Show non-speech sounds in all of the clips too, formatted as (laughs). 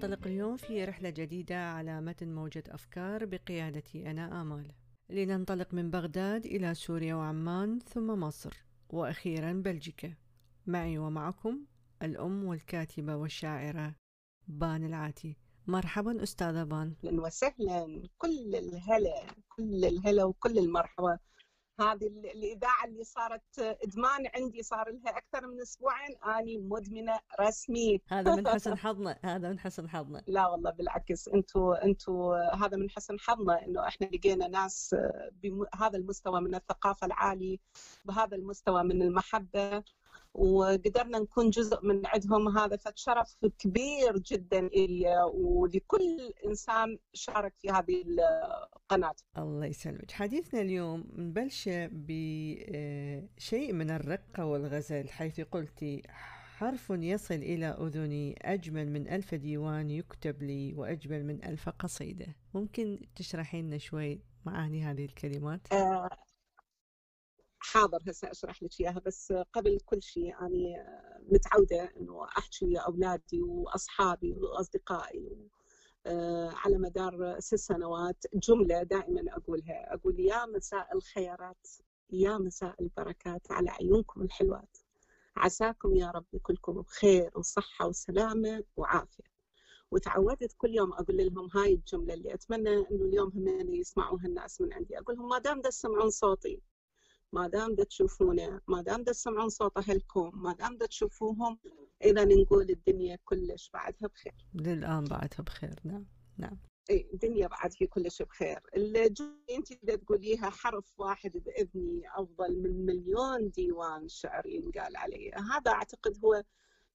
ننطلق اليوم في رحلة جديدة على متن موجة أفكار بقيادتي أنا آمال. لننطلق من بغداد إلى سوريا وعمان ثم مصر وأخيرا بلجيكا. معي ومعكم الأم والكاتبة والشاعرة بان العاتي. مرحبا أستاذة بان. أهلا وسهلا. كل الهلا كل الهلا وكل المرحبا. هذه الإذاعة اللي صارت إدمان عندي صار لها أكثر من أسبوعين أني مدمنة رسمي. هذا من حسن (laughs) حظنا هذا من حسن حظنا. لا والله بالعكس أنتم أنتم هذا من حسن حظنا إنه إحنا لقينا ناس بهذا المستوى من الثقافة العالي بهذا المستوى من المحبة. وقدرنا نكون جزء من عندهم هذا فشرف كبير جدا لي ولكل إنسان شارك في هذه القناة. الله يسلمك، حديثنا اليوم نبلشه بشيء من الرقة والغزل حيث قلتي حرف يصل إلى أذني أجمل من ألف ديوان يكتب لي وأجمل من ألف قصيدة ممكن تشرحي لنا شوي معاني هذه الكلمات؟ آه حاضر هسه أشرح لك إياها بس قبل كل شيء يعني متعودة إنه أحكي ويا أولادي وأصحابي وأصدقائي آه، على مدار ست سنوات جملة دائما أقولها. أقول يا مساء الخيرات يا مساء البركات على عيونكم الحلوات. عساكم يا رب كلكم بخير وصحة وسلامة وعافية. وتعودت كل يوم أقول لهم هاي الجملة اللي أتمنى إنه اليوم هم يسمعوها الناس من عندي. أقول لهم ما دام تسمعون صوتي. ما دام تشوفونه ما دام تسمعون صوت اهلكم ما دام تشوفوهم إذا نقول الدنيا كلش بعدها بخير. للآن بعدها بخير نعم نعم. إي الدنيا بعد في كلش بخير. الجمله أنت تقوليها حرف واحد بإذني أفضل من مليون ديوان شعر ينقال علي هذا أعتقد هو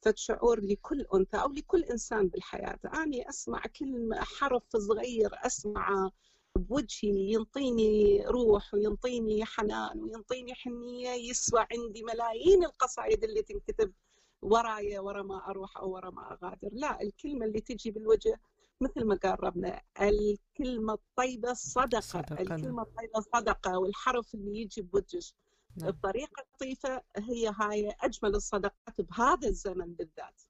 فد شعور لكل أنثى أو لكل إنسان بالحياة. أني أسمع كلمة حرف صغير أسمعه بوجهي ينطيني روح وينطيني حنان وينطيني حنيه يسوى عندي ملايين القصائد اللي تنكتب ورايا ورا ما أروح أو ورا ما أغادر، لا الكلمة اللي تجي بالوجه مثل ما قال ربنا الكلمة الطيبة صدقة, صدقة. الكلمة الطيبة صدقة والحرف اللي يجي بوجهك نعم. الطريقة اللطيفه هي هاي أجمل الصدقات بهذا الزمن بالذات.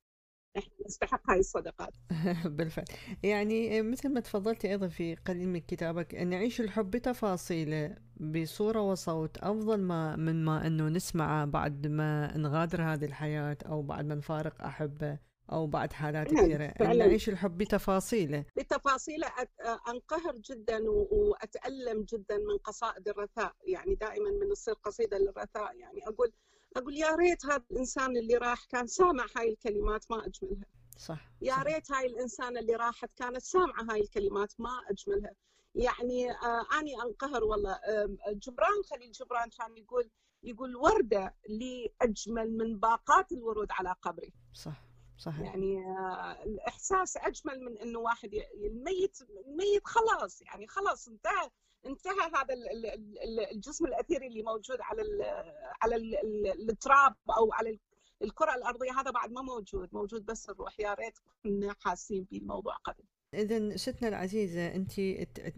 إحنا نستحق هاي الصدقات. (laughs) بالفعل. يعني مثل ما تفضلتي أيضا في قليل من كتابك أن نعيش الحب بتفاصيله بصورة وصوت أفضل ما من ما أنه نسمعه بعد ما نغادر هذه الحياة أو بعد ما نفارق احبه أو بعد حالات نعم، كثيرة. أن نعيش الحب بتفاصيله بتفاصيله أنقهر جدا وأتألم جدا من قصائد الرثاء. يعني دائما من تصير قصيده للرثاء. يعني أقول أقول يا ريت هذا الإنسان اللي راح كان سامع هاي الكلمات ما أجملها. صح يا ريت هاي الانسانه اللي راحت كانت سامعة هاي الكلمات ما أجملها. يعني آه أني أنقهر والله آه جبران خليل جبران كان يقول يقول وردة لي أجمل من باقات الورود على قبري. صح صحيح. يعني آه الإحساس أجمل من إنه واحد الميت الميت خلاص يعني خلاص انتهى. انتهى هذا الجسم الأثيري اللي موجود على على ال التراب أو على الكرة الأرضية. هذا بعد ما موجود موجود بس الروح. يا ريت كنا حاسين بالموضوع قبل. إذا ستنا العزيزة أنت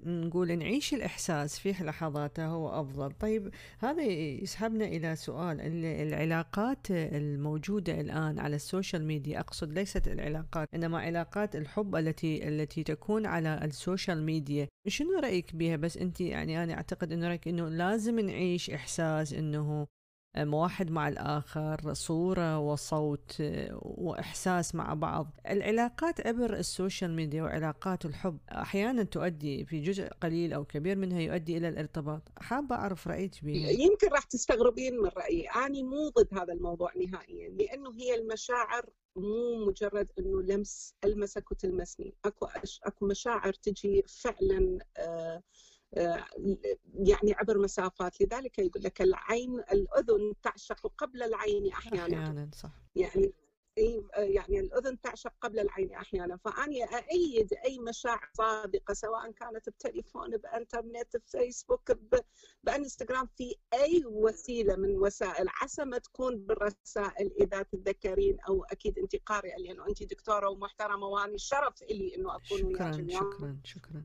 نقول نعيش الإحساس في لحظاته هو أفضل. طيب هذا يسحبنا إلى سؤال العلاقات الموجودة الآن على ال social media أقصد ليست العلاقات إنما علاقات الحب التي التي تكون على ال social media. شنو رأيك بها؟ بس أنت يعني أنا أعتقد أنه رأيك أنه لازم نعيش إحساس أنه واحد مع الآخر صورة وصوت وإحساس مع بعض. العلاقات عبر ال social media وعلاقات الحب أحيانا تؤدي في جزء قليل أو كبير منها يؤدي إلى الارتباط. حابة أعرف رأيك بها يمكن راح تستغربين من رأيي. أنا مو ضد هذا الموضوع نهائيا لأنه هي المشاعر مو مجرد إنه لمس ألمسك وتلمسني. أكو أكو مشاعر تجي فعلا آه يعني عبر مسافات. لذلك يقول لك العين الأذن تعشق قبل العين أحيانا. أحيانا صح. يعني يعني الأذن تعشق قبل العين أحيانا. فأنا أأيد أي مشاعر صادقة سواء كانت بتليفون بإنترنت بفيسبوك بإنستغرام في أي وسيلة من وسائل عسى ما تكون بالرسائل إذا تتذكرين أو أكيد أنت قارئة لأنه أنت دكتورة ومحترمة وأنا شرف لي أنه أكون شكرا شكرا شكرا.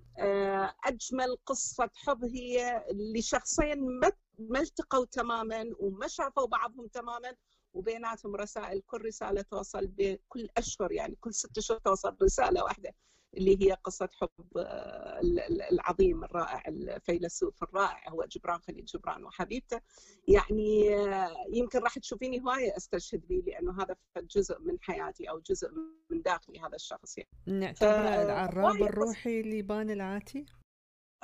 أجمل قصة حب هي لشخصين ما التقوا تماما وما شافوا بعضهم تماما. وبيناتهم رسائل كل رسالة توصل بكل أشهر يعني كل ست أشهر توصل رسالة واحدة اللي هي قصة حب آه، العظيم الرائع الفيلسوف الرائع هو جبران خليل جبران وحبيبته. يعني آه، يمكن راح تشوفيني هواية أستشهد به لأنه هذا جزء من حياتي أو جزء من داخلي هذا الشخص يعني. نعتبره العراب الروحي لبان العاتي؟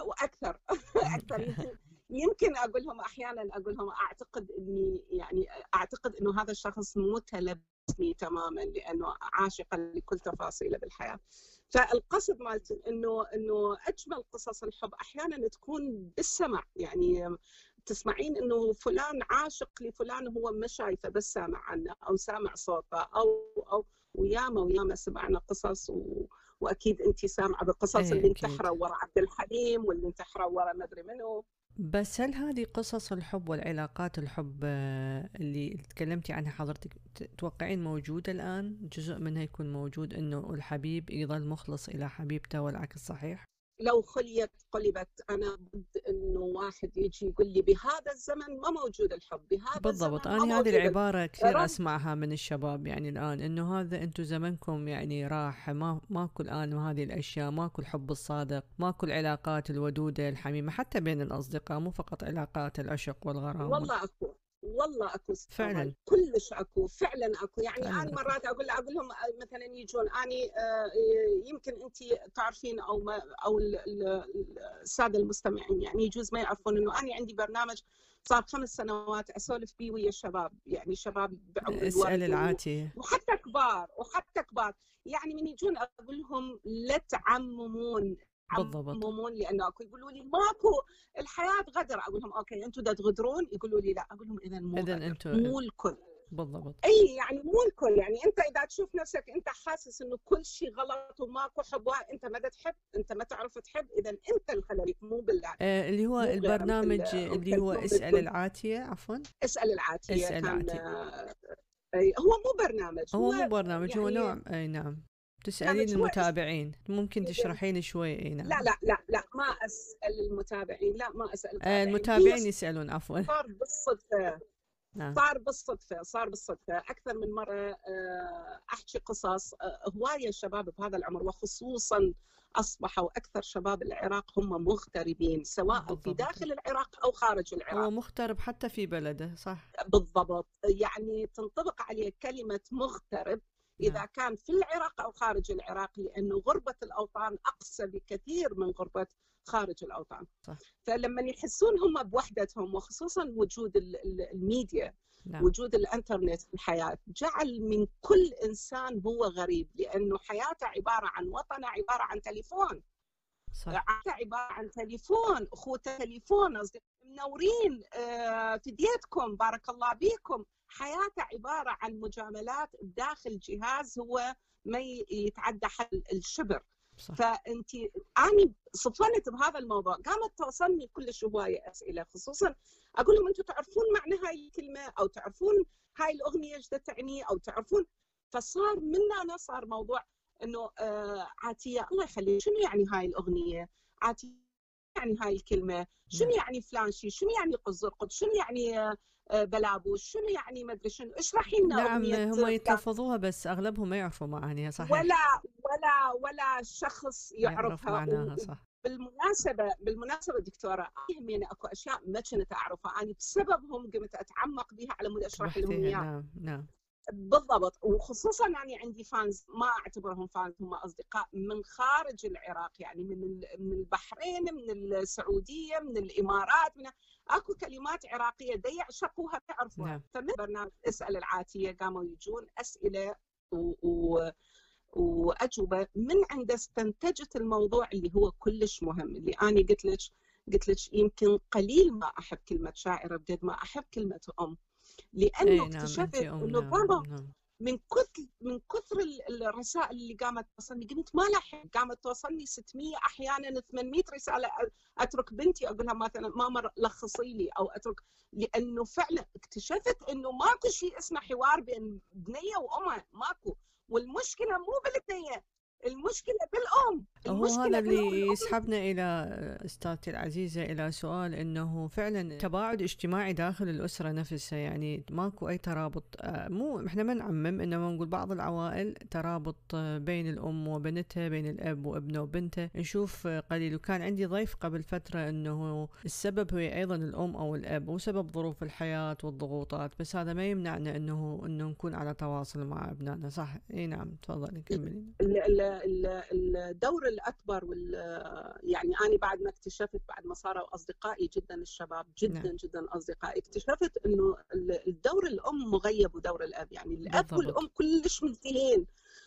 وأكثر. (laughs) أكثر. (laughs) يمكن أقول لهم أحيانا أقول لهم أعتقد إني يعني أعتقد إنه هذا الشخص متلبسني تماما لأنه عاشقا لكل تفاصيله بالحياة. فالقصد مالتي إنه إنه أجمل قصص الحب أحيانا تكون بالسمع يعني تسمعين إنه فلان عاشق لفلان هو ما شايفه بس سامع عنه أو سامع صوته أو أو وياما وياما سمعنا قصص و... وأكيد انت سامعة بالقصص إيه اللي انتحروا ورا عبد الحليم واللي انتحروا ورا ما ادري منو. بس هل هذه قصص الحب والعلاقات الحب آه، اللي تكلمتي عنها حضرتك تتوقعين موجودة الآن جزء منها يكون موجود أنه الحبيب يظل مخلص إلى حبيبته والعكس صحيح؟ لو خليت قلبت أنا ضد إنه واحد يجي يقول لي بهذا الزمن ما موجود الحب بهذا بالضبط. أنا هذه العبارة كثير أسمعها من الشباب يعني الآن إنه هذا أنتم زمنكم يعني راح ما ماكو الآن هذه الأشياء ماكو الحب الصادق ماكو العلاقات الودودة الحميمة حتى بين الأصدقاء مو فقط علاقات العشق والغرام والله أكو. والله أكو فعلا. كلش أكو فعلا أكو. يعني فعلاً أنا مرات أقول أقول لهم مثلا يجون اني آه، يمكن انت تعرفين أو ما أو الساده المستمعين يعني يجوز ما يعرفون إنه أنا عندي برنامج صار خمس سنوات أسولف بيه ويا الشباب يعني شباب بعمر أسأل العاتيه وحتى كبار وحتى كبار. يعني من يجون أقول لهم لا تعممون عمومون لأنه أكو يقولوا لي ماكو الحياة غدر أقول لهم okay أنتم تغدرون؟ يقولوا لي لا. أقول لهم اذا مو اذا أنتم مو الكل. بالضبط. إي يعني مو الكل. يعني أنت إذا تشوف نفسك أنت حاسس إنه كل شيء غلط وماكو حب أنت ما تحب أنت ما تعرف تحب اذا أنت الخلل مو بالله آه اللي هو البرنامج اللي هو اسأل العاتية عفوا. اسأل العاتية. اسأل العاتية. آه هو مو برنامج هو, هو مو برنامج يعني هو نوع أي نعم. تسألين المتابعين. ممكن تشرحين شوي. اي نعم. لا لا لا لا ما أسأل المتابعين. لا ما أسأل آه، المتابعين, المتابعين يسألون عفوا. صار بالصدفة. نعم. صار بالصدفة صار بالصدفة. أكثر من مرة آه، أحكي قصص. آه، هواية شباب بهذا العمر وخصوصا أصبحوا أكثر شباب العراق هم مغتربين سواء بالضبط. في داخل العراق أو خارج العراق. هو مغترب حتى في بلده صح. بالضبط. يعني تنطبق عليه كلمة مغترب إذا نعم. كان في العراق أو خارج العراق لأنه غربة الأوطان أقسى بكثير من غربة خارج الأوطان صح. فلما يحسون هم بوحدتهم وخصوصا وجود الميديا نعم. وجود الإنترنت في الحياة جعل من كل إنسان هو غريب لأنه حياته عبارة عن وطنه عبارة عن تليفون صح. عبارة عن تليفون أخوته تليفون منورين آه، في ديتكم بارك الله بيكم حياته عبارة عن مجاملات داخل جهاز هو ما يتعدى حد الشبر صح. فانت اني صفنت بهذا الموضوع قامت توصلني كلش هواية أسئلة خصوصا أقول لهم أنتم تعرفون معنى هاي الكلمة أو تعرفون هاي الأغنية إيش تعني أو تعرفون فصار من هنا صار موضوع إنه آه عاتية الله يخليك شنو يعني هاي الأغنية؟ عاتية يعني هاي الكلمة؟ شنو نعم. يعني فلان شيء؟ شنو يعني قزرقد؟ شنو يعني آه بلابوش شنو يعني؟ ما أدري شنو. اشرحي لنا نعم هم يتلفظوها بس أغلبهم ما يعرفوا معانيها صحيح. ولا ولا ولا شخص يعرفها. معناها صح. بالمناسبة بالمناسبة دكتورة يعني أكو أشياء ما كنت أعرفها. أنا بسببهم قمت أتعمق بها على مود أشرح لهم اياها نعم نعم. بالضبط. وخصوصا يعني عندي فانز ما أعتبرهم فانز هم أصدقاء من خارج العراق يعني من من البحرين من السعودية من الإمارات من اكو كلمات عراقية. دي يعشقوها تعرفوها. نعم. فمن برنامج اسأل العاتية قاموا يجون أسئلة و... و... وأجوبة. من عنده استنتجت الموضوع اللي هو كلش مهم. اللي أنا قلت لك قلت لك يمكن قليل ما أحب كلمة شاعرة بقد ما أحب كلمة أم. لأنه نعم اكتشفت إنه نعم. من كثر من كثر الرسائل اللي قامت توصلني قمت ما لحق. قامت توصلني 600 أحيانا 800 رسالة أترك بنتي أقول لها مثلا ماما لخصي لي أو أترك. لأنه فعلا اكتشفت إنه ماكو شيء اسمه حوار بين بنيه وامها ماكو. والمشكلة مو بالبنيه المشكلة بالأم هو هذا اللي يسحبنا إلى أستاذتي العزيزة إلى سؤال إنه فعلا تباعد اجتماعي داخل الأسرة نفسها يعني ماكو أي ترابط آه، مو إحنا ما نعمم إنما نقول بعض العوائل ترابط بين الأم وبنتها بين الأب وابنه وبنته. نشوف قليل. وكان عندي ضيف قبل فترة إنه السبب هو أيضا الأم أو الأب وسبب ظروف الحياة والضغوطات بس هذا ما يمنعنا إنه إنه نكون على تواصل مع أبنائنا صح؟ إي نعم تفضلي كملي. الدور الأكبر وال يعني أنا بعد ما اكتشفت بعد ما صاروا أصدقائي جدا الشباب جدا نعم. جدا أصدقائي اكتشفت إنه الدور الأم مغيب ودور الأب يعني الأب بالضبط. والأم كلش ملتهين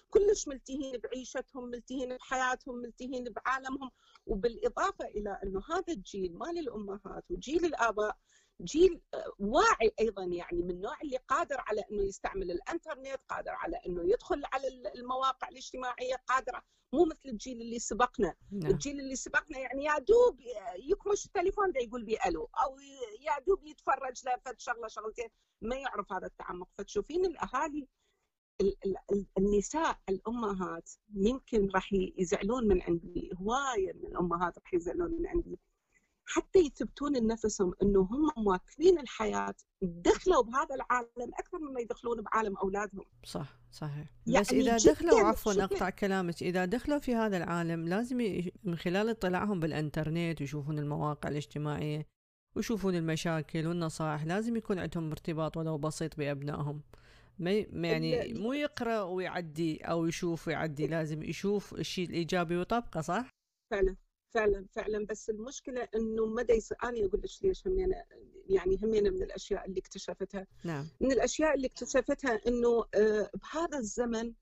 كلش ملتهين بعيشتهم ملتهين بحياتهم ملتهين بعالمهم وبالإضافة إلى إنه هذا الجيل مال الامهات وجيل الآباء جيل آه، واعي أيضا يعني من النوع اللي قادر على إنه يستعمل الإنترنت، قادر على إنه يدخل على المواقع الاجتماعية، قادر مو مثل الجيل اللي سبقنا، نعم. الجيل اللي سبقنا يعني يا دوب يكمش التليفون ده يقول بي ألو أو يا دوب يتفرج له فد شغلة شغلتين. ما يعرف هذا التعمق، فتشوفين الأهالي النساء الأمهات يمكن راح يزعلون من عندي هواية من الأمهات راح يزعلون من عندي. حتى يثبتون لنفسهم إنه هم مواكبين الحياة دخلوا بهذا العالم أكثر مما يدخلون بعالم أولادهم. صح صحيح يعني بس اذا دخلوا عفوا أقطع كلامك إذا دخلوا في هذا العالم لازم من خلال اطلاعهم بالإنترنت ويشوفون المواقع الاجتماعية ويشوفون المشاكل والنصائح لازم يكون عندهم ارتباط ولو بسيط بأبنائهم. ما يعني مو يقرأ ويعدي أو يشوف ويعدي لازم يشوف الشيء الإيجابي ويطبقه صح؟ فعلا فعلا فعلا بس المشكلة إنه مدى يصير أنا أقول لك ليش همينه يعني همينه من الأشياء اللي اكتشفتها نعم. من الأشياء اللي اكتشفتها إنه آه، بهذا الزمن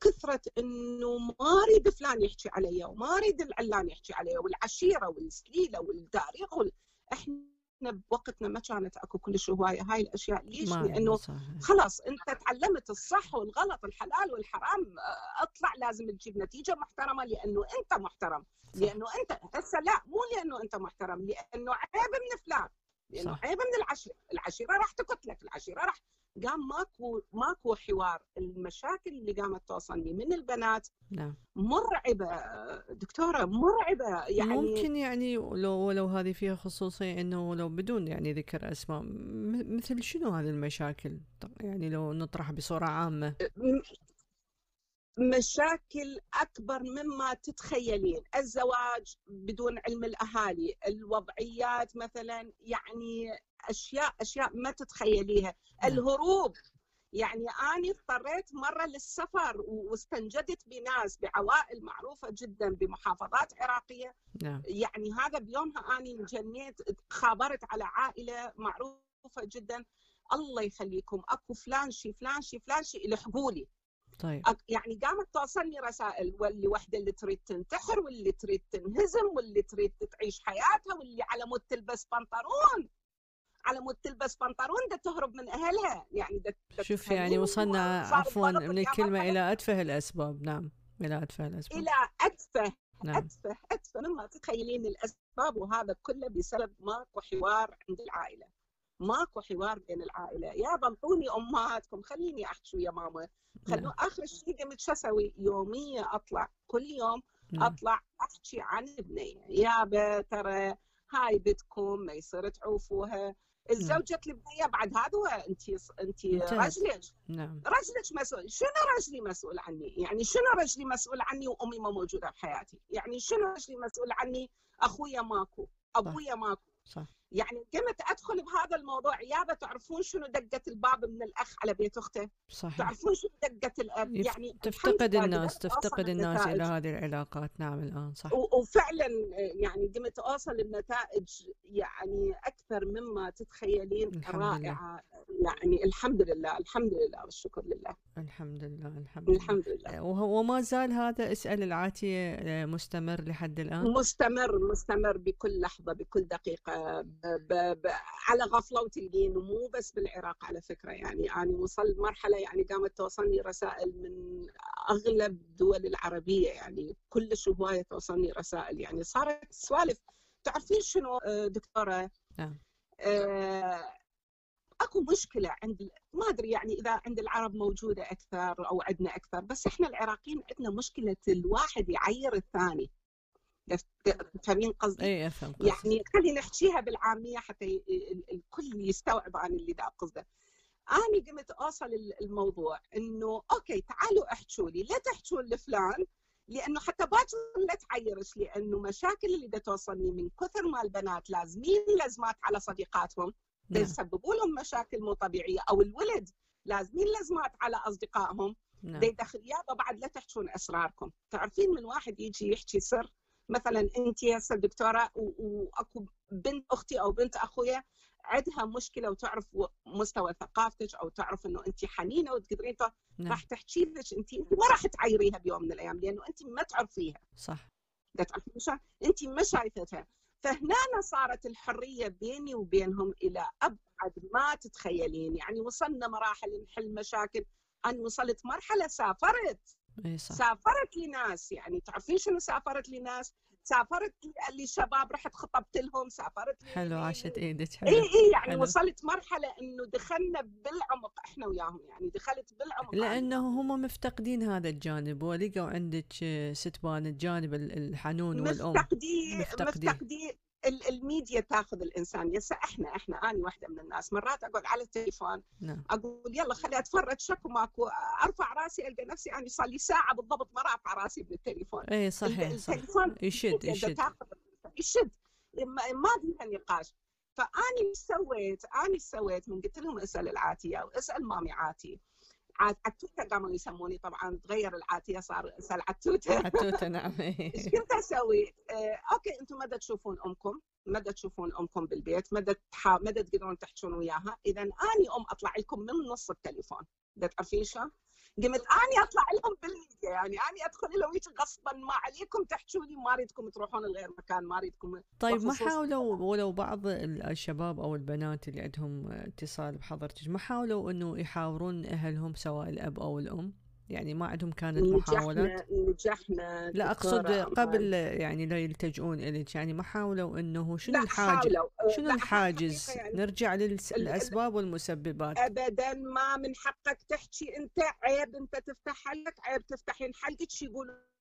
كثرة إنه ما أريد فلان يحكي علي وما أريد العلان يحكي علي والعشيرة والسليلة والتاريخ وال... إحنا بوقتنا ما كانت أكو كلش هواية. هاي الأشياء ليش؟ لأنه خلاص أنت تعلمت الصح والغلط الحلال والحرام أطلع لازم تجيب نتيجة محترمة لأنه أنت محترم. لأنه أنت هسه لا مو لأنه أنت محترم لأنه عيب من فلان. لأنه عيب من العشيره، العشيرة راح تقتلك، العشيرة راح قام ماكو ماكو حوار، المشاكل اللي قامت توصلني من البنات نعم. مرعبة. دكتورة مرعبة. يعني ممكن يعني لو لو هذه فيها خصوصية إنه لو بدون يعني ذكر أسماء مثل شنو هذه المشاكل؟ يعني لو نطرح بصورة عامة. مشاكل أكبر مما تتخيلين. الزواج بدون علم الأهالي الوضعيات مثلا يعني أشياء أشياء ما تتخيليها. نعم. الهروب يعني أنا اضطريت مرة للسفر واستنجدت بناس بعوائل معروفة جدا بمحافظات عراقية. نعم. يعني هذا بيومها أنا جنيت خابرت على عائلة معروفة جدا. الله يخليكم أكو فلان شي فلان شي فلان شي الحقوا لي طيب. يعني قامت توصلني رسائل واللي وحدة اللي تريد تنتحر واللي تريد تنهزم واللي تريد تعيش حياتها واللي على مود تلبس بنطلون. على مود تلبس بنطلون ده تهرب من أهلها. يعني ده شوف يعني وصلنا عفوا من الكلمة إلى اتفه الأسباب. نعم إلى اتفه الأسباب. إلى اتفه نعم. اتفه اتفه مما تتخيلين الأسباب وهذا كله بسبب ماكو حوار عند العائلة. ماكو حوار بين العائلة. يا بنطوني أمهاتكم خليني أحكي ويا ماما. خلو نعم. آخر شيء قمت شو أسوي؟ يوميا أطلع كل يوم نعم. أطلع أحكي عن ابني. يا ترى هاي بنتكم ما يصير تعوفوها. الزوجة البنية بعد هذا انت انت رجلك. نعم. رجلك مسؤول. شنو رجلي مسؤول عني؟ يعني شنو رجلي مسؤول عني وأمي ما موجودة بحياتي يعني شنو رجلي مسؤول عني؟ أخويا ماكو. أبويا ماكو. صح. يعني قمت أدخل بهذا الموضوع يابا تعرفون شنو دقة الباب من الأخ على بيت أخته؟ صحيح. تعرفون شنو دقة الاب يعني تفتقد الناس تفتقد الناس إلى هذه العلاقات. نعم الآن صح. وفعلا يعني قمت أوصل لنتائج يعني أكثر مما تتخيلين الحمد رائعة. لله. يعني الحمد لله الحمد لله والشكر لله. الحمد لله الحمد لله. الحمد لله. وما زال هذا أسأل العاتية مستمر لحد الآن؟ مستمر مستمر بكل لحظة بكل دقيقة. ب... ب... على غفلة وتلقين مو بس بالعراق على فكرة. يعني أنا وصلت مرحلة يعني قامت توصلني رسائل من أغلب الدول العربية يعني كلش هواية توصلني رسائل. يعني صارت سوالف. تعرفين شنو دكتورة؟ نعم. آه أكو مشكلة عند ما أدري يعني إذا عند العرب موجودة أكثر أو عندنا أكثر بس إحنا العراقيين عندنا مشكلة الواحد يعير الثاني. تفهمين قصدي؟ اي أفهم قصدي. يعني خلينا نحكيها بالعامية حتى الكل يستوعب عن اللي دا قصده. أنا قمت أوصل الموضوع إنه أوكي تعالوا احكوا لي لا تحكوا لفلان لأنه حتى باكر لا تعيرش لأنه مشاكل اللي دا توصلني من كثر ما البنات لازمين لازمات على صديقاتهم نعم. يسببوا لهم مشاكل مو طبيعية أو الولد لازمين لازمات على أصدقائهم نعم. دي دخل يابا بعد لا تحكون أسراركم تعرفين من واحد يجي يحكي سر مثلا أنت هسه دكتورة وأكو بنت أختي أو بنت أخويا عندها مشكلة وتعرف مستوى ثقافتك أو تعرف إنه أنت حنينة وتقدرين نعم. راح تحكي لك أنت ما راح تعيريها بيوم من الأيام لأنه أنت ما تعرفيها. صح. أنت ما شايفتها. فهنا صارت الحرية بيني وبينهم إلى أبعد ما تتخيلين. يعني وصلنا مراحل نحل مشاكل. أنا وصلت مرحلة سافرت. اي صح. سافرت لناس. يعني تعرفين شنو سافرت لناس؟ سافرت لشباب رحت خطبت لهم سافرت حلو عاشت إيدك حلو. اي اي يعني حلو. وصلت مرحلة إنه دخلنا بالعمق إحنا وياهم يعني دخلت بالعمق. لأنه هم مفتقدين هذا الجانب ولقوا عندك ست بان الجانب الحنون والأم. مفتقدين مفتقدين, مفتقدين. الميديا تاخذ الإنسان يسا إحنا إحنا أنا واحدة من الناس مرات أقعد على التليفون نعم. أقول يلا خلي أتفرج شكو ماكو أرفع رأسي ألقى نفسي أنا صار لي ساعة بالضبط ما رافع رأسي بالتليفون اي صحيح التليفون صح. يشد يشد يشد ما فيها نقاش فاني سويت؟ اني سويت؟ من قلت لهم اسأل العاتية واسأل مامي عاتي عتوته قاموا يسموني طبعا تغير العاتيه صار عتوته عتوته (laughs) نعم إيش كنت أسوي؟ آه، okay أنتم مدى تشوفون أمكم مدى تشوفون أمكم بالبيت مدى تحا... مدى تقدرون تحجون وياها اذا آني أم أطلع لكم من نص التليفون تعرفين شلون؟ قمت أني أطلع لهم بالميديا يعني أني أدخل لهم هيك غصبا ما عليكم تحكوا لي ما أريدكم تروحون لغير مكان ما أريدكم طيب ما حاولوا ولو بعض الشباب أو البنات اللي عندهم اتصال بحضرتك ما حاولوا إنه يحاورون أهلهم سواء الأب أو الأم؟ يعني ما عندهم كانت محاولات. نجحنا لا أقصد قبل يعني لا يلتجؤون إليك يعني ما حاولوا إنه شنو الحاجز شنو الحاجز؟ يعني نرجع للاسباب والمسببات. ابدا ما من حقك تحكي أنت عيب أنت تفتح حلك عيب تفتحين حلقك يقولون؟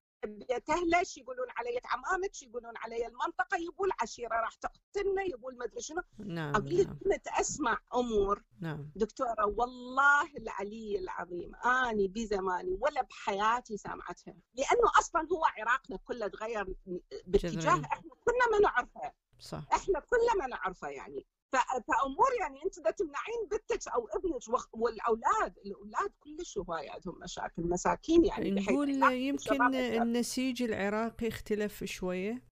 تهلش يقولون علي عمامك يقولون علي المنطقة يقول عشيرة راح تقتلنا يقول ما أدري شنو. نعم أقول نعم. أسمع أمور. نعم. دكتورة والله العلي العظيم آني بزماني ولا بحياتي سامعتها لأنه أصلا هو عراقنا كله تغير باتجاه إحنا كنا ما نعرفه. صح. إحنا كلنا ما نعرفه يعني. فأمور يعني أنت بدك تمنعين بنتك أو ابنك والأولاد الأولاد كلش هواي عندهم مشاكل مساكين يعني نقول يمكن النسيج العراقي اختلف شوية؟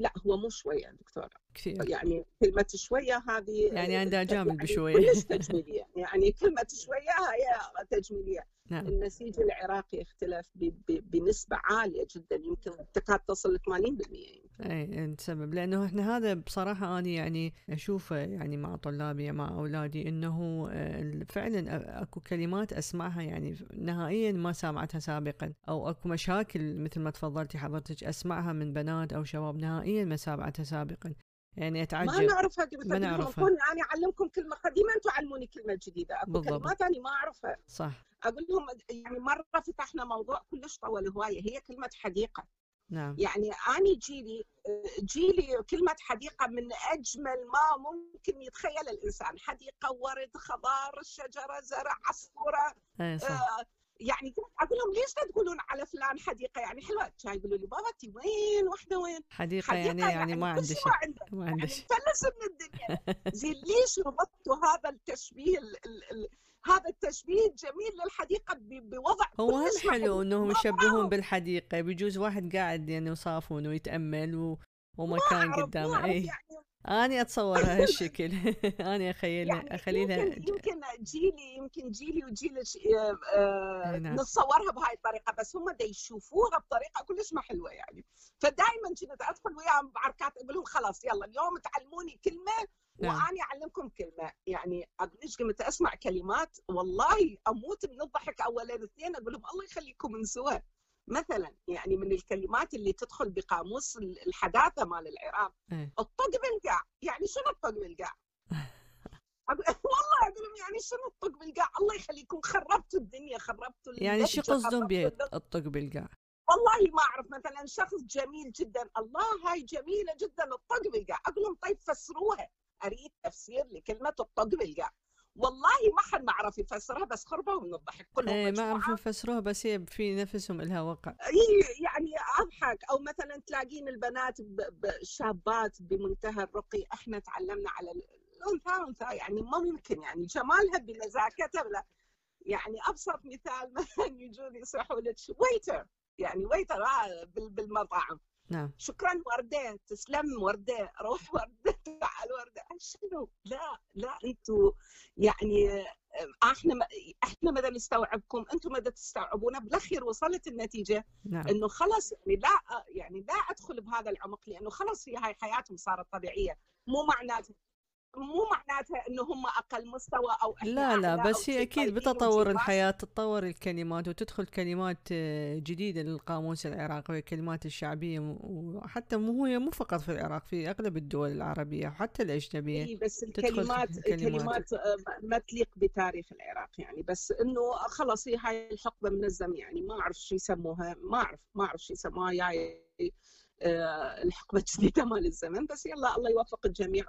لا هو مو شوية دكتورة. كثير. يعني كلمة شوية هذه يعني عندها جامل يعني بشوية. كلش (laughs) تجميلية. يعني كلمة شوية هي تجميلية. نعم. النسيج العراقي اختلف بنسبة عالية جدا. يمكن تكاد تصل ل 80% يمكن. اي السبب لأنه إحنا هذا بصراحة أنا يعني أشوفه يعني مع طلابي مع أولادي إنه آه، فعلا أكو كلمات أسمعها يعني نهائيا ما سامعتها سابقا. أو أكو مشاكل مثل ما تفضلتي حضرتك أسمعها من بنات أو شباب نهائيا ما سامعتها سابقا. يعني أتعجب. ما نعرفها ما نعرفها. أنا أعلمكم كلمة قديمه أنتم علموني كلمة جديدة. أكو بالضبط. كلمات أنا ما أعرفها. صح. أقول لهم يعني مرة فتحنا موضوع كلش طول هواية هي كلمة حديقة. نعم. يعني أنا جيلي جيلي كلمة حديقة من أجمل ما ممكن يتخيل الإنسان. حديقة ورد خضار شجرة زرع عصفورة أي صح. آه يعني أقول لهم ليش لا تقولون على فلان حديقة؟ يعني حلوة. كان يقولوا لي بابا انت وين؟ وحده وين؟ حديقة, حديقة يعني, يعني, يعني ما عندي شيء ما عندي شيء. يعني من الدنيا. (laughs) زين ليش ربطتوا هذا التشبيه ال ال ال هذا التشبيه الجميل للحديقة بوضع هو هم حلو إنهم يشبهون بالحديقة؟ بيجوز واحد قاعد يعني وصافون ويتأمل و... ومكان قدامه. اي يعني. اني اتصورها (laughs) هالشكل. (laughs) اني اخيلها يعني اخليها يمكن, يمكن جيلي يمكن جيلي وجيلك آه آه نعم. نتصورها بهاي الطريقة بس هم دا يشوفوها بطريقة كلش ما حلوة يعني. فدائما كنت أدخل وياهم بعركات أقول لهم خلاص يلا اليوم تعلموني كلمة نعم. واني أعلمكم كلمة يعني اقولش قمت أسمع كلمات والله أموت من الضحك أولين اثنين أقول لهم الله يخليكم انسوها مثلا يعني من الكلمات اللي تدخل بقاموس الحداثة مال العراق. إيه. الطق بالقاع. يعني شنو الطق بالقاع؟ (laughs) (laughs) والله أقول لهم يعني شنو الطق بالقاع؟ الله يخليكم خربتوا الدنيا خربتوا يعني شو قصدهم بالطق بالقاع؟ والله ما أعرف مثلا شخص جميل جدا الله هاي جميلة جدا الطق بالقاع. أقول لهم طيب فسروها. أريد تفسير لكلمة الطق بالقاع والله ما حد ما عرف يفسرها بس خربوا من الضحك. كلهم إيه ما عرفوا يفسروها بس هي في نفسهم لها وقع. يعني أضحك. أو مثلا تلاقين البنات شابات بمنتهى الرقي. إحنا تعلمنا على الأنثى أنثى يعني ما ممكن يعني جمالها بنزاكتها بلا يعني أبسط مثال (laughs) مثلا يجون يصيحوا لك ويتر يعني ويتر آه، بالمطعم. نعم. شكرا وردة تسلم وردة روح وردة (laughs) تعال وردة. شنو؟ لا لا أنتم يعني إحنا إحنا مدى نستوعبكم؟ أنتم مدى تستوعبونا بالأخير وصلت النتيجة نعم. إنه خلص يعني لا يعني لا أدخل بهذا العمق لأنه خلص هي هاي حياتهم صارت طبيعية مو معناته مو معناتها إنه هم أقل مستوى أو لا لا بس هي أكيد بتطور الحياة تتطور الكلمات وتدخل كلمات آه، جديدة للقاموس العراقي والكلمات الشعبية وحتى مو هي مو فقط في العراق في أغلب الدول العربية وحتى الأجنبية إي بس الكلمات الكلمات آه، ما تليق بتاريخ العراق يعني بس إنه خلص هي هاي الحقبة من الزمن يعني ما أعرف شو يسموها ما أعرف ما أعرف شو يسموها يعني الحقبة الجديدة (laughs) مال الزمن بس يلا الله يوفق الجميع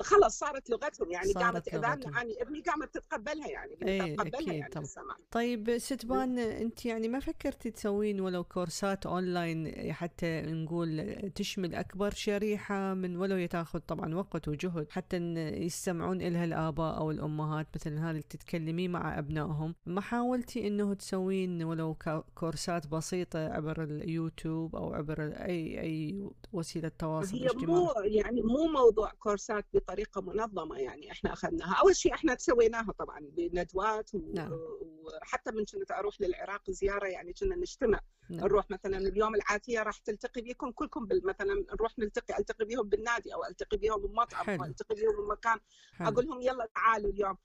خلص صارت لغتهم يعني قامت اذان يعني ابني قامت تتقبلها يعني إيه تتقبلها يعني طب. طيب ستبان أنت يعني ما فكرتي تسوين ولو كورسات أونلاين حتى نقول تشمل أكبر شريحة من ولو يتاخذ طبعا وقت وجهد حتى يستمعون لها الآباء أو الأمهات مثلا هذه اللي تتكلمي مع أبنائهم. ما حاولتي إنه تسوين ولو كورسات بسيطة عبر اليوتيوب أو عبر أي أي وسيلة تواصل اجتماعي مو يعني مو موضوع كورسات بطريقة منظمة يعني إحنا أخذناها. أول شيء إحنا سويناها طبعا بندوات و... نعم. وحتى من كنت أروح للعراق زيارة يعني كنا نجتمع. نعم. نروح مثلا اليوم العاتية راح تلتقي بكم كلكم مثلا نروح نلتقي ألتقي بهم بالنادي أو ألتقي بهم بمطعم أو ألتقي بهم بمكان أقول لهم يلا تعالوا اليوم.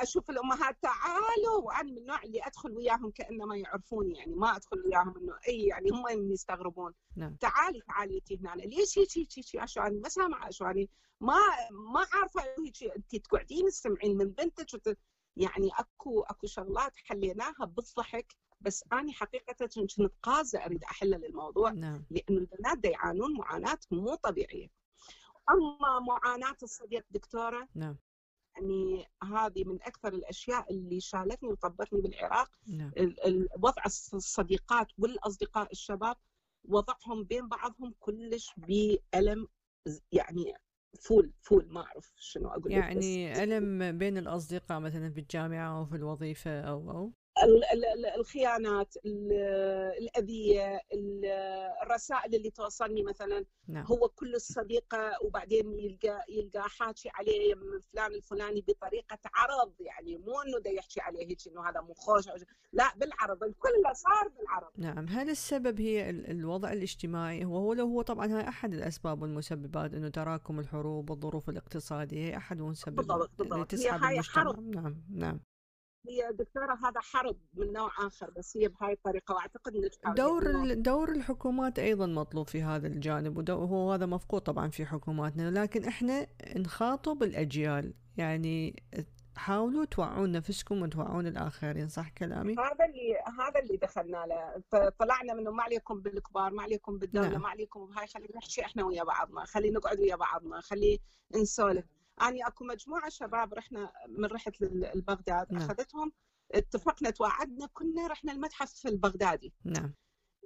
أشوف الأمهات تعالوا وأنا من النوع اللي أدخل وياهم كأنما يعرفوني يعني ما أدخل وياهم إنه إي يعني هم يستغربون. نعم. تعالي تعالي انت هنا. ليش هيك هيك هيك عشان ما سامعة عشان ما ما عارفة هيك انت تقعدين تسمعين من بنتك وت... يعني أكو أكو شغلات حليناها بالضحك. بس أنا حقيقة كنت قازة أريد أحل للموضوع نعم. لأنه البنات يعانون معاناة مو طبيعية. أما معاناة الصديق دكتورة نعم. يعني هذه من أكثر الأشياء اللي شالتني وطبتني بالعراق نعم. وضع الصديقات والأصدقاء الشباب وضعهم بين بعضهم كلش بألم يعني full full ما أعرف شنو أقول يعني ألم بين الأصدقاء مثلا في الجامعة أو في الوظيفة أو أو الخيانات الأذية الرسائل اللي توصلني مثلا. نعم. هو كل الصديقة وبعدين يلقى يلقى حاكي عليه من فلان الفلاني بطريقة عرض يعني مو إنه دا يحكي عليه هيك إنه هذا مو خوش لا بالعرض الكل صار بالعرض. نعم هل السبب هي الوضع الاجتماعي. وهو لو هو طبعا هاي أحد الأسباب والمسببات إنه تراكم الحروب والظروف الاقتصادية هي أحد المسببات بالضبط بالضبط. هي حرب. نعم نعم. هي دكتورة هذا حرب من نوع آخر بس هي بهاي الطريقة وأعتقد نجحت دور دور الحكومات أيضا مطلوب في هذا الجانب وهو هذا مفقود طبعا في حكوماتنا لكن إحنا نخاطب الأجيال يعني حاولوا توعون نفسكم وتوعون الآخرين صح كلامي؟ هذا اللي هذا اللي دخلنا له طلعنا منه ما عليكم بالكبار ما عليكم بالدولة نعم. ما عليكم بهاي خلينا نحكي إحنا ويا بعضنا خلينا نقعد ويا بعضنا خلي نسولف اني أكو مجموعة شباب رحنا من رحت لبغداد نعم. أخذتهم اتفقنا توعدنا كنا رحنا المتحف البغدادي. نعم.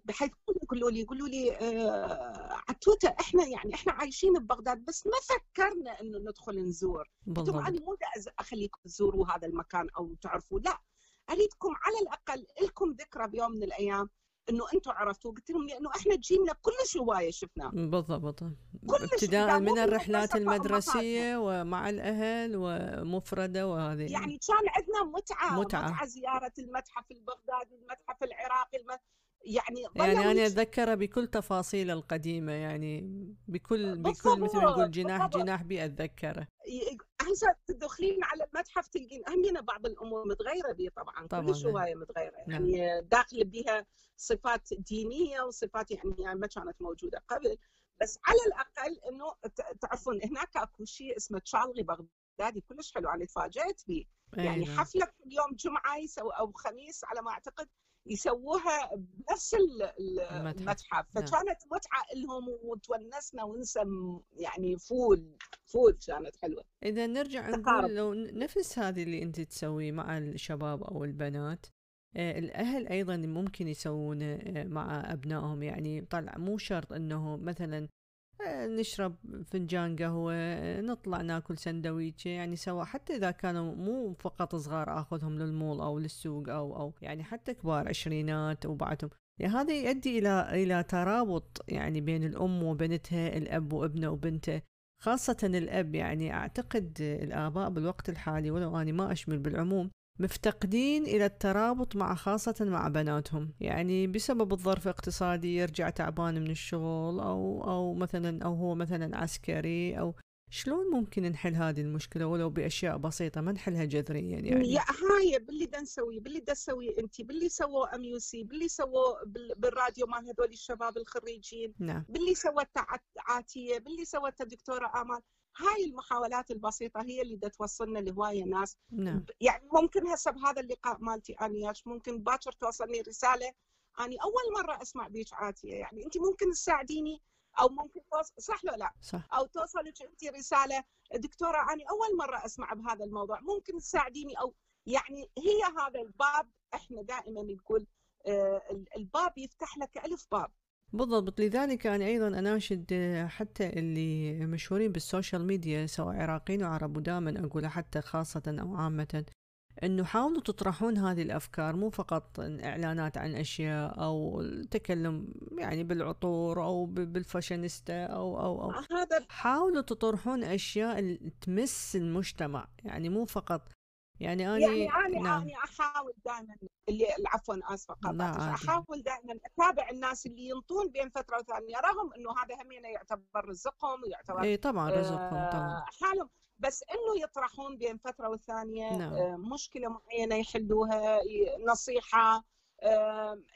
بحيث يقولوا لي يقولوا لي آه عتوتة إحنا يعني إحنا عايشين ببغداد بس ما فكرنا إنه ندخل نزور. بالضبط. أنا مو أخليكم تزوروا هذا المكان أو تعرفوا لا. أريدكم على الأقل لكم ذكرى بيوم من الأيام. إنه أنتم عرفتوا قلت لهم لأنه إحنا جينا كلش هوايه شفناه بالضبط. ابتداء من الرحلات المدرسية ومع الأهل ومفردة وهذه. يعني كان عندنا متعة متعة, متعة زيارة المتحف البغدادي المتحف العراقي المتحف يعني يعني أنا اتذكره بكل تفاصيله القديمة يعني بكل بكل مثل ما نقول جناح جناح بي أتذكره. هسه تدخلين على المتحف تلقين همينه بعض الأمور متغيرة بيه طبعا, طبعا كلش هوايه متغيرة. نعم. يعني داخل بها صفات دينية وصفات يعني, يعني ما كانت موجودة قبل. بس على الأقل إنه تعرفون هناك أكو شيء اسمه تشارلي بغداد اعدادي كلش حلو أنا تفاجأت به يعني نعم. حفلة كل يوم جمعة أو خميس على ما أعتقد يسووها بنفس ال- ال- المتحف. نعم. فكانت متعة لهم وتونسنا ونسم يعني full full كانت حلوة إذا نرجع. نقول لو نفس هذه اللي أنت تسويه مع الشباب أو البنات آه، الأهل أيضا ممكن يسوون آه، مع أبنائهم يعني طلع مو شرط أنه مثلا نشرب فنجان قهوة آه، نطلع ناكل سندويشة يعني سوا. حتى إذا كانوا مو فقط صغار أخذهم للمول أو للسوق أو أو يعني حتى كبار عشرينات وبعدهم. يعني هذا يؤدي إلى إلى ترابط يعني بين الأم وبنتها الأب وابنه وبنته. خاصة الأب يعني أعتقد الآباء بالوقت الحالي ولو أنا ما أشمل بالعموم مفتقدين إلى الترابط مع خاصة مع بناتهم. يعني بسبب الظرف الاقتصادي يرجع تعبان من الشغل أو أو مثلا أو هو مثلا عسكري أو شلون ممكن نحل هذه المشكلة؟ ولو بأشياء بسيطة ما نحلها جذريا يعني. يا هاي باللي دا نسوي باللي دا تسوي أنت باللي سووا MUC باللي سووا بال- بالراديو مال هذول الشباب الخريجين نعم. باللي سوتها عت- عاتيه باللي سوتها دكتوره آمال. هاي المحاولات البسيطة هي اللي توصلنا لهواية ناس. نعم. يعني ممكن هسه بهذا اللقاء مالتي اني وياك ممكن باكر توصلني رسالة اني أول مرة أسمع بيك عاتية. يعني انت ممكن تساعديني أو ممكن توصل صح لو لا؟ صح. أو توصلك انت رسالة. دكتورة اني أول مرة أسمع بهذا الموضوع. ممكن تساعديني أو يعني هي هذا الباب. إحنا دائما نقول آه، الباب يفتح لك ألف باب. بالضبط. لذلك أنا أيضا أناشد آه، حتى اللي مشهورين بالسوشيال ميديا سواء عراقيين أو عرب ودائما أقول حتى خاصة أو عامة أنه حاولوا تطرحون هذه الأفكار مو فقط إعلانات عن أشياء أو التكلم يعني بالعطور أو بالفاشينيستا أو أو أو. هذا حاولوا تطرحون أشياء تمس المجتمع. يعني مو فقط يعني أنا يعني أنا نعم أنا أحاول دائما اللي عفوا آسفة لا قاطعتك عادي. أحاول دائما أتابع الناس اللي ينطون بين فترة وثانية رغم إنه هذا هم يعتبر رزقهم ويعتبر إي طبعا رزقهم طبعا آه، حالهم بس إنه يطرحون بين فترة والثانيه نعم. آه، مشكلة معينة يحلوها نصيحة آه،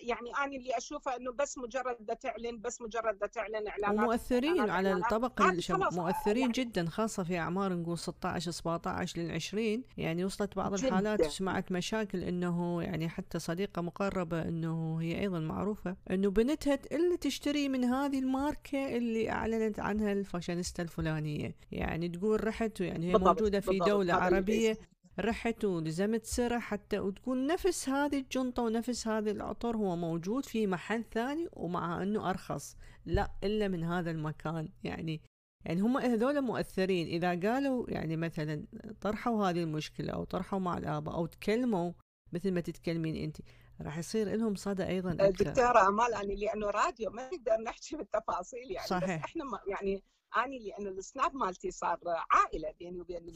يعني أنا اللي أشوفه إنه بس مجرد دا تعلن بس مجرد دا تعلن إعلانات ومؤثرين إعلانات، على إعلانات. الطبق هذه الشب... خلاص، مؤثرين يعني جدا خاصة في أعمار نقول 16 17 لل 20 يعني وصلت بعض جداً. الحالات سمعت مشاكل إنه يعني حتى صديقة مقربة إنه هي أيضا معروفة إنه بنتها إلا تشتري من هذه الماركة اللي أعلنت عنها الفاشينيستا الفلانية يعني تقول رحت يعني هي بالضبط، موجودة في بالضبط، اللي عربية بيصير. رحت ولزمت سرة حتى وتكون نفس هذه الجنطة ونفس هذا العطر هو موجود في محل ثاني ومع إنه أرخص لا إلا من هذا المكان. يعني يعني هم هذول مؤثرين. إذا قالوا يعني مثلا طرحوا هذه المشكلة أو طرحوا مع الاباء أو تكلموا مثل ما تتكلمين أنت راح يصير لهم صدى أيضا أكثر. دكتورة أمال أنا لأنه راديو ما نقدر نحكي بالتفاصيل يعني صحيح. بس إحنا ما- يعني أنا لأنه السناب مالتي صار عائلة بيني وبين.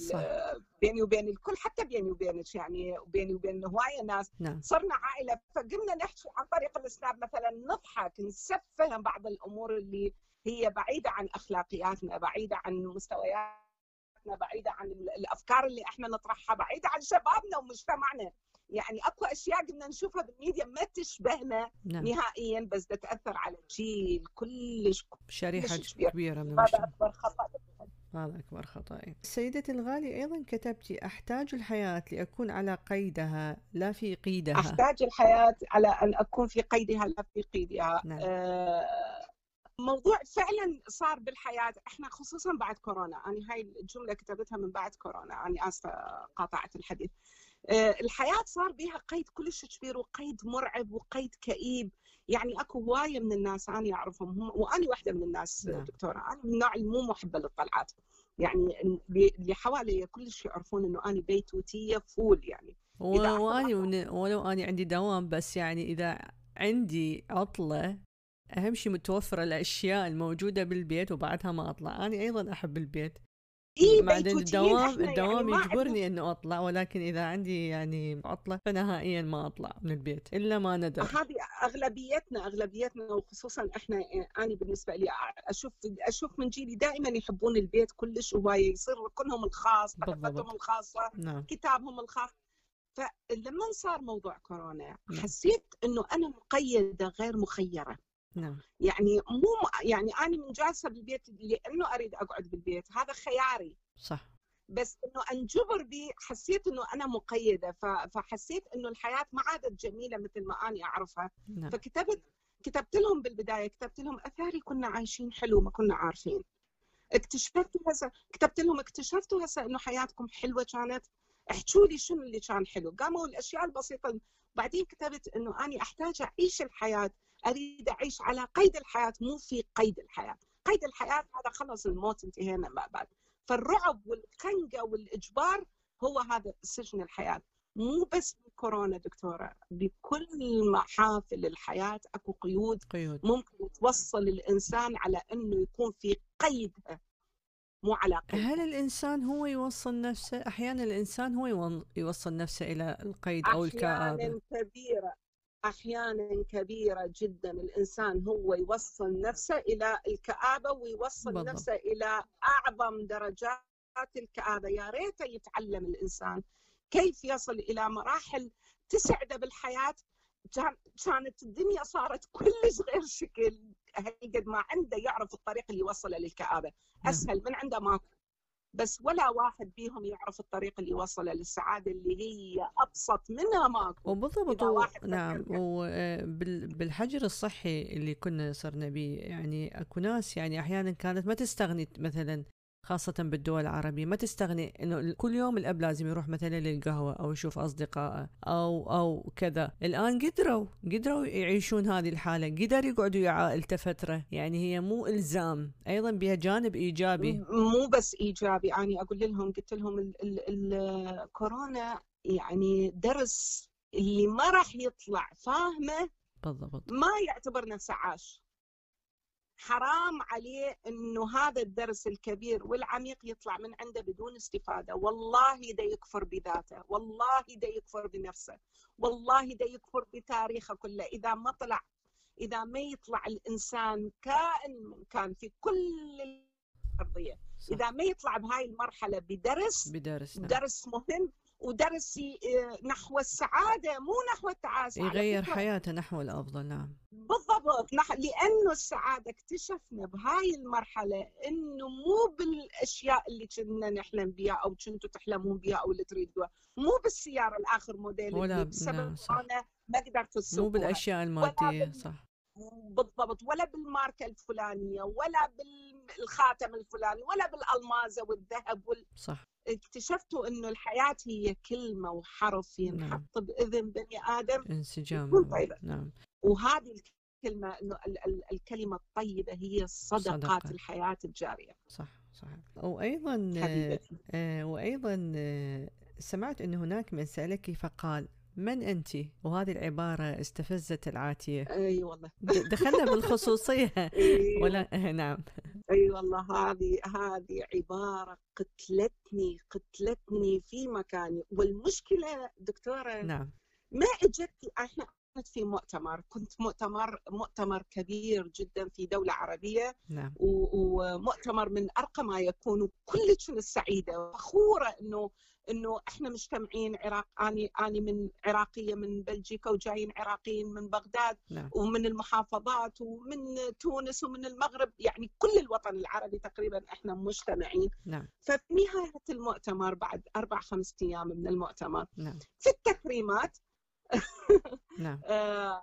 بيني وبين الكل حتى بيني وبينك يعني وبيني وبين هواية ناس. نعم. صرنا عائلة. فقمنا نحكي عن طريق السناب مثلا نضحك نسفه بعض الأمور اللي هي بعيدة عن أخلاقياتنا بعيدة عن مستوياتنا بعيدة عن ال- الأفكار اللي إحنا نطرحها بعيدة عن شبابنا ومجتمعنا. يعني اكو أشياء قمنا نشوفها بالميديا ما تشبهنا نعم. نهائيا بس ده تأثر على جيل كلش. شريحة كلش كبير. كبيرة من هذا أكبر خطأ. هذا أكبر خطأي سيدتي الغالية أيضا كتبتي أحتاج الحياة لأكون على قيدها لا في قيدها. أحتاج الحياة على أن أكون في قيدها لا في قيدها. نعم. آه، موضوع فعلا صار بالحياة إحنا خصوصا بعد كورونا أنا هاي الجملة كتبتها من بعد كورونا أنا آسفة قاطعت الحديث. آه، الحياة صار بها قيد كلش كبير وقيد مرعب وقيد كئيب. يعني أكو هواية من الناس أنا أعرفهم هم وأنا واحدة من الناس نعم. دكتورة. أنا من النوع اللي مو محبة للطلعات. يعني اللي حوالي كلش يعرفون إنه أنا بيتوتيه فول يعني. و- إذا واني ون- ولو اني عندي دوام بس يعني إذا عندي عطلة أهم شيء متوفرة الأشياء الموجودة بالبيت وبعدها ما أطلع. أنا أيضا أحب البيت. إي بعدين الدوام إحنا الدوام يعني يجبرني إنه أطلع ولكن إذا عندي يعني عطلة فنهائيا ما أطلع من البيت إلا ما ندر. هذه أغلبيتنا أغلبيتنا وخصوصا إحنا أنا بالنسبة لي أشوف أشوف من جيلي دائما يحبون البيت كلش وهوايه يصير ركنهم الخاص. غرفتهم الخاصة نعم. كتابهم الخاص. فلما صار موضوع كورونا نعم. حسيت إنه أنا مقيدة غير مخيرة. نعم. يعني مو يعني أنا من جالسة بالبيت لأنه أريد أقعد بالبيت هذا خياري. صح. بس إنه أنجبر بي حسيت إنه أنا مقيدة فحسيت إنه الحياة ما عادت جميلة مثل ما أني أعرفها. نعم. فكتبت كتبت لهم بالبداية كتبت لهم أثاري كنا عايشين حلو ما كنا عارفين. اكتشفتوا هسه كتبت لهم اكتشفتوا هسه إنه حياتكم حلوة كانت. احكوا لي شنو اللي كان حلو. قاموا الأشياء البسيطة. بعدين كتبت إنه أنا أحتاج أعيش الحياة أريد أعيش على قيد الحياة مو في قيد الحياة. قيد الحياة هذا خلص الموت انتهينا ما بعد. فالرعب والخنقة والإجبار هو هذا سجن الحياة. مو بس بكورونا دكتورة بكل محافل الحياة أكو قيود, قيود. ممكن توصل الإنسان على إنه يكون في قيدها مو على قيد. هل الإنسان هو يوصل نفسه؟ أحيانا الإنسان هو يوصل نفسه إلى القيد أو الكآبة. أحيانا كبيرة. أحيانا كبيرة جدا الإنسان هو يوصل نفسه إلى الكآبة ويوصل بالضبط. نفسه إلى أعظم درجات الكآبة يا ريت يتعلم الإنسان كيف يصل إلى مراحل تسعده بالحياة كانت الدنيا صارت كلش غير شكل قد ما عنده يعرف الطريق اللي يوصله للكآبة نعم. أسهل من عنده ماكو بس ولا واحد بيهم يعرف الطريق اللي وصله للسعادة اللي هي أبسط منها ماكو. وبالضبط نعم وبالحجر الصحي اللي كنا صرنا به يعني أكو ناس يعني أحيانا كانت ما تستغني مثلا خاصة بالدول العربية. ما تستغني إنه كل يوم الأب لازم يروح مثلا للقهوة أو يشوف اصدقائه أو أو كذا. الآن قدروا قدروا يعيشون هذه الحالة. قدر يقعدوا ويا عائلته فترة يعني هي مو إلزام. أيضا بها جانب إيجابي. مو بس إيجابي. أنا أقول لهم قلت لهم الكورونا يعني درس اللي ما راح يطلع. فاهمة؟ بالضبط. ما يعتبر نفسه عاش. حرام عليه إنه هذا الدرس الكبير والعميق يطلع من عنده بدون استفادة، والله دا يكفر بذاته، والله دا يكفر بنفسه، والله دا يكفر بتاريخه كله، إذا ما طلع إذا ما يطلع الإنسان كائن من كان في كل الأرضية، إذا ما يطلع بهاي المرحلة بدرس بدرس نعم. درس مهم ودرس آه، نحو السعادة مو نحو التعاسة يغير حياته نحو الأفضل نعم. بالضبط. لأنه السعادة اكتشفنا بهاي المرحلة إنه مو بالأشياء اللي كنا نحلم بها أو كنتوا تحلمون بها أو اللي تريدوها. مو بالسيارة الآخر موديل ولا اللي بسبب نعم أنا ما قدرت أسوقها. مو بالأشياء المادية صح. بالضبط. ولا بالماركة الفلانية ولا بالخاتم الفلاني ولا بالالمازه والذهب وال... صح. اكتشفتوا إنه الحياة هي كلمة وحرف ينحط نعم. بإذن بني آدم انسجام طيبة. نعم وهذه الكلمة إنه الكلمة الطيبة هي صدقات صدقة. الحياة الجارية صح صح وأيضا آه وأيضا آه سمعت إن هناك من سألك فقال من أنت؟ وهذه العبارة استفزت العاتية أي أيوة والله دخلنا بالخصوصية (laughs) أيوة. ولا نعم أي أيوة والله هذه هذه عبارة قتلتني قتلتني في مكاني. والمشكلة دكتورة نعم. ما إجت إحنا كنت في مؤتمر كنت مؤتمر مؤتمر كبير جدا في دولة عربية. نعم. ومؤتمر من أرقى ما يكون وكلش السعيدة. فخورة أنه إنه إحنا مجتمعين عراق أني أني من عراقية من بلجيكا وجايين عراقيين من بغداد نعم. ومن المحافظات ومن تونس ومن المغرب يعني كل الوطن العربي تقريبا إحنا مجتمعين نعم. ففي نهايه المؤتمر بعد أربع خمس أيام من المؤتمر نعم. في التكريمات (laughs) نعم. آه،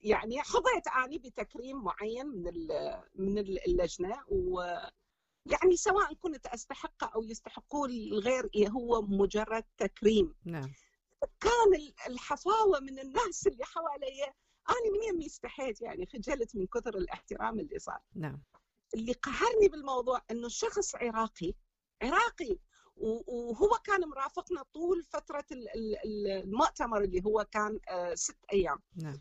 يعني حظيت أني بتكريم معين من من اللجنة و يعني سواء كنت استحقه أو يستحقوه الغير هو مجرد تكريم. نعم. كان الحفاوة من الناس اللي حواليا. أنا من يمي استحيت يعني خجلت من كثر الاحترام اللي صار. نعم. اللي قهرني بالموضوع إنه شخص عراقي عراقي وهو كان مرافقنا طول فترة المؤتمر اللي هو كان آه، ست أيام. نعم.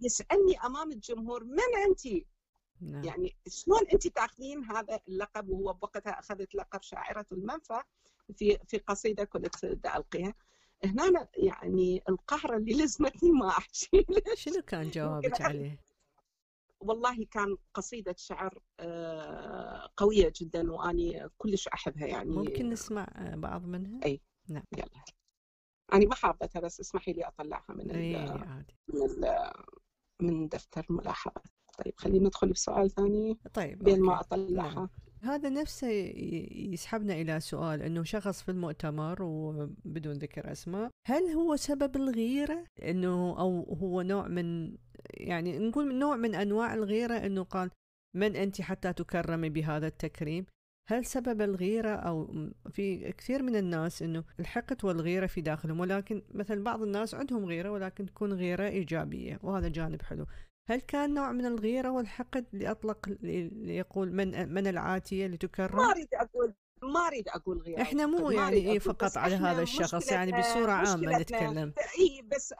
يسألني أمام الجمهور من انت؟ نعم. يعني شلون أنت تاخذين هذا اللقب وهو بوقتها أخذت لقب شاعرة المنفى في في قصيدة كنت ألقيها هنا يعني القهرة اللي لزمتني ما احكي (laughs) شنو كان جوابك عليه؟ والله كان قصيدة شعر آه، قوية جدا وأني كلش أحبها يعني ممكن نسمع بعض منها؟ أي نعم يلا أنا ما حافظتها بس اسمحي لي أطلعها. من من دفتر ملاحظات طيب خلينا ندخل بسؤال ثاني طيب بين ما أطلعها. هذا نفسه يسحبنا إلى سؤال أنه شخص في المؤتمر وبدون ذكر أسماء هل هو سبب الغيرة؟ أنه أو هو نوع من يعني نقول نوع من أنواع الغيرة أنه قال من أنت حتى تكرمي بهذا التكريم؟ هل سبب الغيرة أو في كثير من الناس أنه الحقد والغيرة في داخلهم ولكن مثل بعض الناس عندهم غيرة ولكن تكون غيرة إيجابية وهذا جانب حلو. هل كان نوع من الغيرة والحقد لأطلق ليقول من من العاتية لتكرم؟ ما أريد أقول ما أريد أقول غير إحنا مو يعني إيه فقط على هذا الشخص يعني بصورة عامة نتكلم إي بس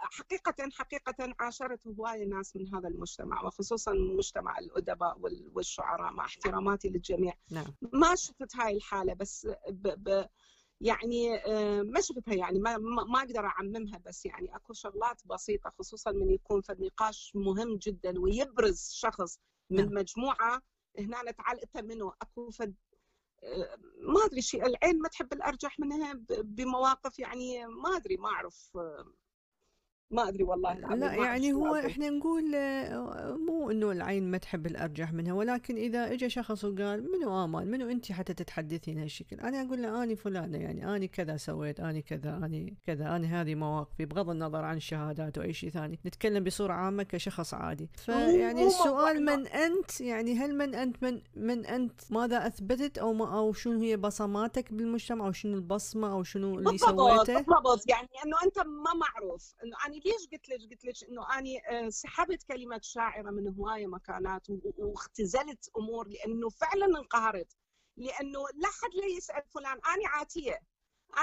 حقيقة حقيقة عاشرت هوايه ناس من هذا المجتمع وخصوصا مجتمع الأدباء والشعراء مع احتراماتي للجميع نعم. ما شفت هاي الحالة بس ب ب يعني آه، ما شفتها يعني ما ما أقدر أعممها بس يعني أكو شغلات بسيطة خصوصا من يكون في النقاش مهم جدا ويبرز شخص من نعم. مجموعة هنا نتعلق منه أكو فد آه، ما أدري شيء العين ما تحب الأرجح منها بمواقف يعني ما أدري ما أعرف آه، ما أدري والله لا يعني هو إحنا نقول مو إنه العين ما تحب الأرجح منها ولكن إذا اجى شخص وقال منو أمان منو انت حتى تتحدثين هالشكل؟ أنا أقول له آني فلانة يعني آني كذا سويت آني كذا آني كذا آني هذه مواقفي بغض النظر عن الشهادات وأي شيء ثاني. نتكلم بصورة عامة كشخص عادي. فيعني السؤال من أنت؟ يعني هل من انت من من أنت ماذا أثبتت أو ما أو شنو هي بصماتك بالمجتمع أو شنو البصمة أو شنو اللي سويته؟ بالضبط. يعني إنه أنت ما معروف. إنه اني ليش قلت لك قلت لك إنه أني آه، سحبت كلمة شاعرة من هوايه مكانات واختزلت أمور لأنه فعلا انقهرت لأنه لا حد لا يسأل فلان اني عاتية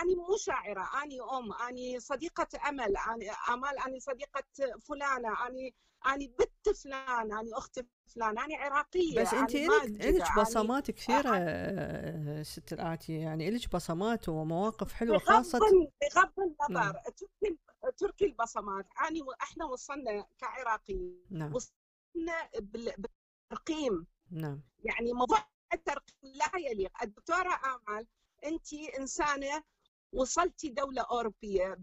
اني مو شاعرة اني أم اني صديقة أمل اني امال اني صديقة فلانة اني اني بنت فلان اني أخت فلان اني عراقية بس أنت إلك بصمات كثيرة آه، ست الآتية يعني إلك بصمات ومواقف حلوة خاصة بغض النظر تركي البصمات اني إحنا وصلنا كعراقيين نعم. بالترقيم. نعم. يعني موضوع الترقيم لا يليق. الدكتورة آمل أنت إنسانة وصلتي دولة أوروبية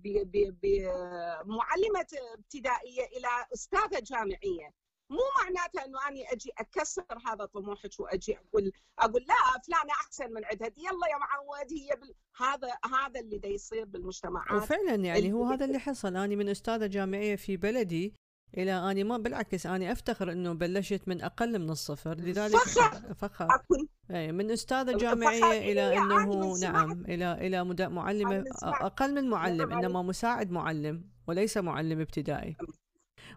بمعلمة ابتدائية إلى أستاذة جامعية. مو معناته إنه اني أجي أكسر هذا طموحك وأجي أقول أقول لا فلانة أحسن من عندها. يلا يا معود هي بال... هذا هذا اللي دا يصير بالمجتمعات. وفعلا يعني هو هذا اللي حصل. اني من أستاذة جامعية في بلدي إلى أني ما بالعكس أني أفتخر إنه بلشت من أقل من الصفر. لذلك فخر. فخر. اي من أستاذة جامعية إلى إنه نعم إلى إلى معلمه أقل من معلم إنما مساعد معلم وليس معلم ابتدائي.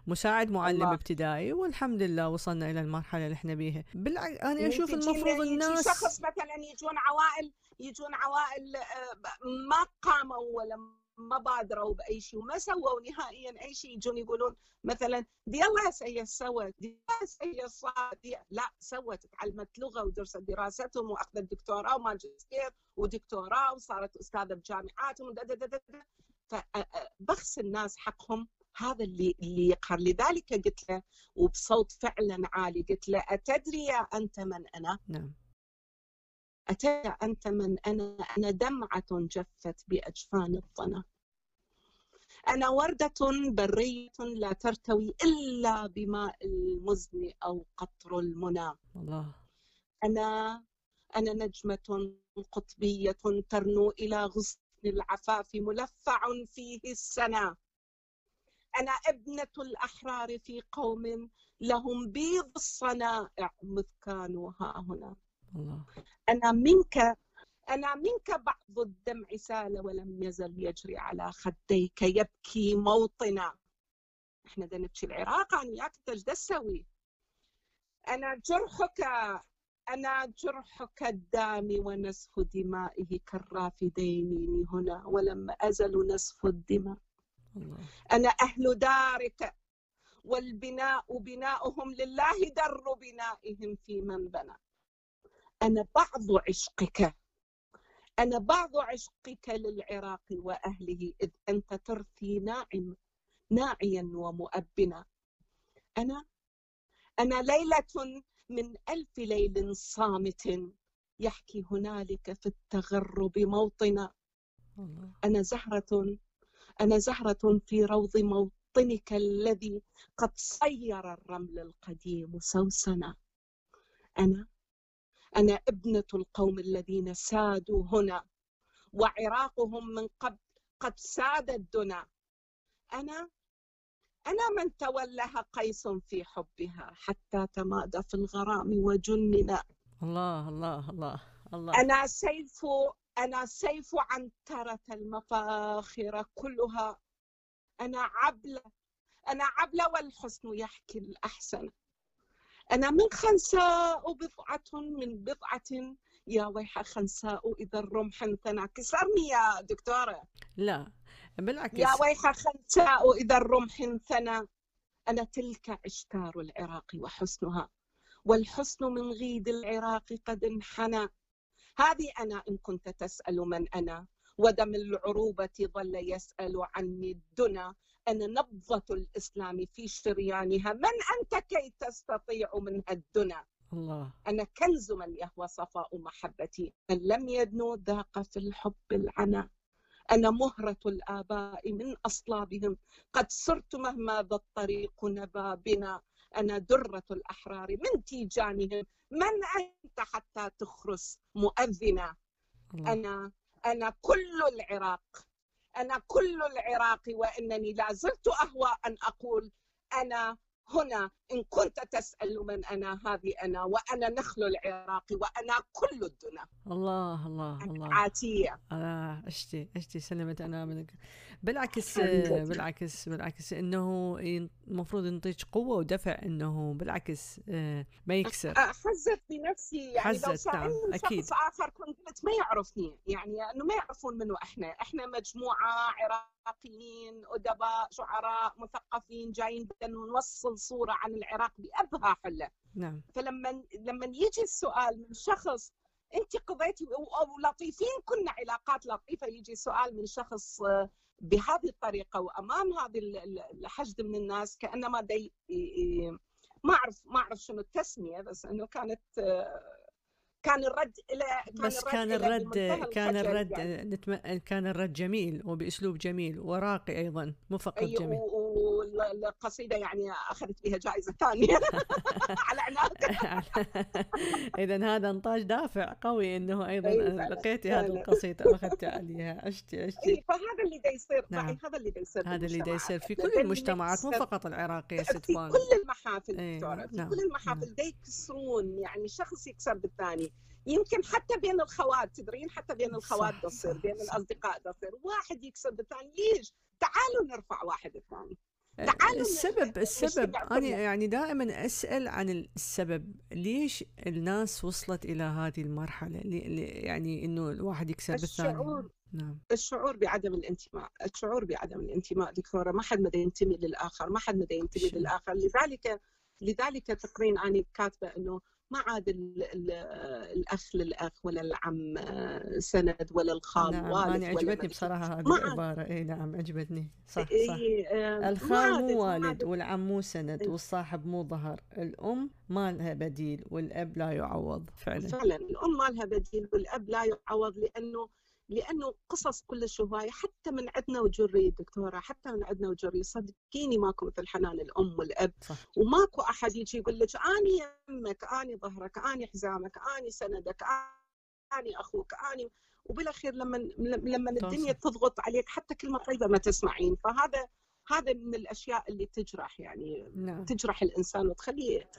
مساعد معلم الله. ابتدائي والحمد لله وصلنا إلى المرحلة اللي إحنا بيها. بالعكس أنا أشوف المفروض الناس شخص مثلا يجون عوائل يجون عوائل آه، ما قاموا ولا ما بادروا بأي شيء وما سووا نهائيا أي شيء. يجون يقولون مثلا دي الله هي سوت دي هي صارت لا سوت تعلمت لغة ودرست دراستهم وأخذت دكتوراه وماجستير ودكتوراه وصارت أستاذة بجامعاتهم. فبخس الناس حقهم. هذا اللي اللي يقهر. لذلك قلت له وبصوت فعلا عالي قلت له أتدري يا أنت من أنا؟ نعم. أتدري أنت من أنا؟ أنا دمعة جفت بأجفان الظنا أنا وردة برية لا ترتوي إلا بماء المزن أو قطر المنى. الله. أنا أنا نجمة قطبية ترنو إلى غصن العفاف ملفع فيه السنا. أنا ابنة الأحرار في قوم لهم بيض الصنائع مذ كانوا ها هنا. الله. أنا منك أنا منك بعض الدمع سال ولم يزل يجري على خديك يبكي موطنا إحنا بدنا نبكي العراق أنا وياك انت تسوي؟ أنا جرحك أنا جرحك الدامي ونسف دمائه كالرافدين هنا ولم أزل نسف الدماء أنا أهل دارك والبناء بناؤهم لله در بنائهم في من بنى أنا بعض عشقك. أنا بعض عشقك للعراق وأهله إذ أنت ترثي ناعم ناعيا ومؤبنا. أنا أنا ليلة من ألف ليل صامت يحكي هنالك في التغرب موطنا. أنا زهرة أنا زهرة في روض موطنك الذي قد صير الرمل القديم سوسنا. أنا أنا ابنة القوم الذين سادوا هنا وعراقهم من قبل قد ساد الدنا. أنا أنا من تولها قيس في حبها حتى تمادى في الغرام وجننا. الله الله الله الله. أنا سيف أنا سيف عنترة المفاخر كلها. أنا عبلة أنا عبلة والحسن يحكي الأحسن. أنا من خنساء بضعة من بضعة. يا ويح خنساء إذا الرمح انثنى كسرني يا دكتورة. لا بالعكس. يا ويح خنساء إذا الرمح انثنى أنا تلك عشتار العراق وحسنها والحسن من غيد العراق قد انحنى. هذه أنا إن كنت تسأل من أنا ودم العروبة ظل يسأل عني الدنا. أنا نبضة الإسلام في شريانها من أنت كي تستطيع منها الدنا الله. أنا كنز من يهوى صفاء محبتي من لم يدنو ذاق في الحب العنا أنا مهرة الآباء من أصلابهم قد صرت مهما ذا الطريق نبى بنا. أنا درة الأحرار من تيجانهم من أنت حتى تخرس مؤذنا؟ الله. أنا أنا كل العراق أنا كل العراق وإنني لا زلت أهوى أن أقول أنا هنا إن كنت تسأل من أنا هذه أنا وأنا نخل العراق وأنا كل الدنا الله الله الله. عاتية. آه أشتي أشتي سلمت أنا منك. بالعكس. بالعكس بالعكس إنه ين- المفروض ينطيك قوة ودفع إنه بالعكس آه، ما يكسر. حزت بنفسي يعني لو حزت، نعم، أكيد. شخص آخر كنت ما يعرفني يعني أنه ما يعرفون منو إحنا إحنا مجموعة عراقيين أدباء شعراء مثقفين جايين بدنا نوصل صورة عن العراق بأبهى حلة. نعم. فلما لما يجي السؤال من شخص أنت قضيتي أو لطيفين كنا علاقات لطيفة. يجي سؤال من شخص آه، بهذه الطريقة وأمام ال- الحشد من الناس كأنما دي ي- ي- ما اعرف ما أعرف شنو التسمية بس إنه كانت آه، كان الرد إلى كان بس كان إلى الرد كان الرد يعني. نتم... كان الرد جميل وبأسلوب جميل وراقي أيضا مو فقط أي جميل والقصيدة يعني أخذت بها جائزة ثانية (laughs) على عناد (laughs) اذا هذا انطاج دافع قوي إنه أيضا أي أنا فعلا، لقيتي هذه. القصيدة وأخذتي عليها أشتي أشتي فهذا اللي دا يصير نعم. هذا اللي دا يصير هذا اللي دا يصير. في كل المجتمعات مو فقط العراقية في ستفان كل المحافل إيه، دكتورة في نعم، كل المحافل نعم. دا يكسرون يعني شخص يكسر بالثاني يمكن حتى بين الخوات تدرين؟ حتى بين الخوات تصير بين. الأصدقاء تصير واحد يكسر بالثاني ليش؟ تعالوا نرفع واحد الثاني. تعالوا السبب السبب أنا كلنا. يعني دائما أسأل عن السبب ليش الناس وصلت إلى هذه المرحلة؟ يعني إنه الواحد يكسر بالثاني الشعور نعم. الشعور بعدم الانتماء الشعور بعدم الانتماء دكتورة. ما حد مدى ينتمي للآخر ما حد مدى ينتمي شو. للآخر. لذلك لذلك تقرين أنا كاتبة أنه ما عاد ال ال الأخ للأخ ولا العم سند ولا الخال نعم والد أنا عجبتني بصراحة هذه. العبارة إي نعم عجبتني صح صح إيه، الخال مو والد. والعم مو سند. والصاحب مو ظهر الأم ما لها بديل والأب لا يعوض فعلا فعلا الأم ما لها بديل والأب لا يعوض لأنه لأنه قصص كلش هواية حتى من عندنا وجري دكتورة حتى من عندنا وجري صدقيني ماكو مثل حنان الأم والأب. صح. وماكو أحد يجي يقول لك أني يمك أني ظهرك أني حزامك أني سندك أني أخوك أني وبالأخير لما لما الدنيا. تضغط عليك حتى كلمه طيبه ما تسمعين. فهذا هذا من الأشياء اللي تجرح يعني نعم. تجرح الإنسان وتخليه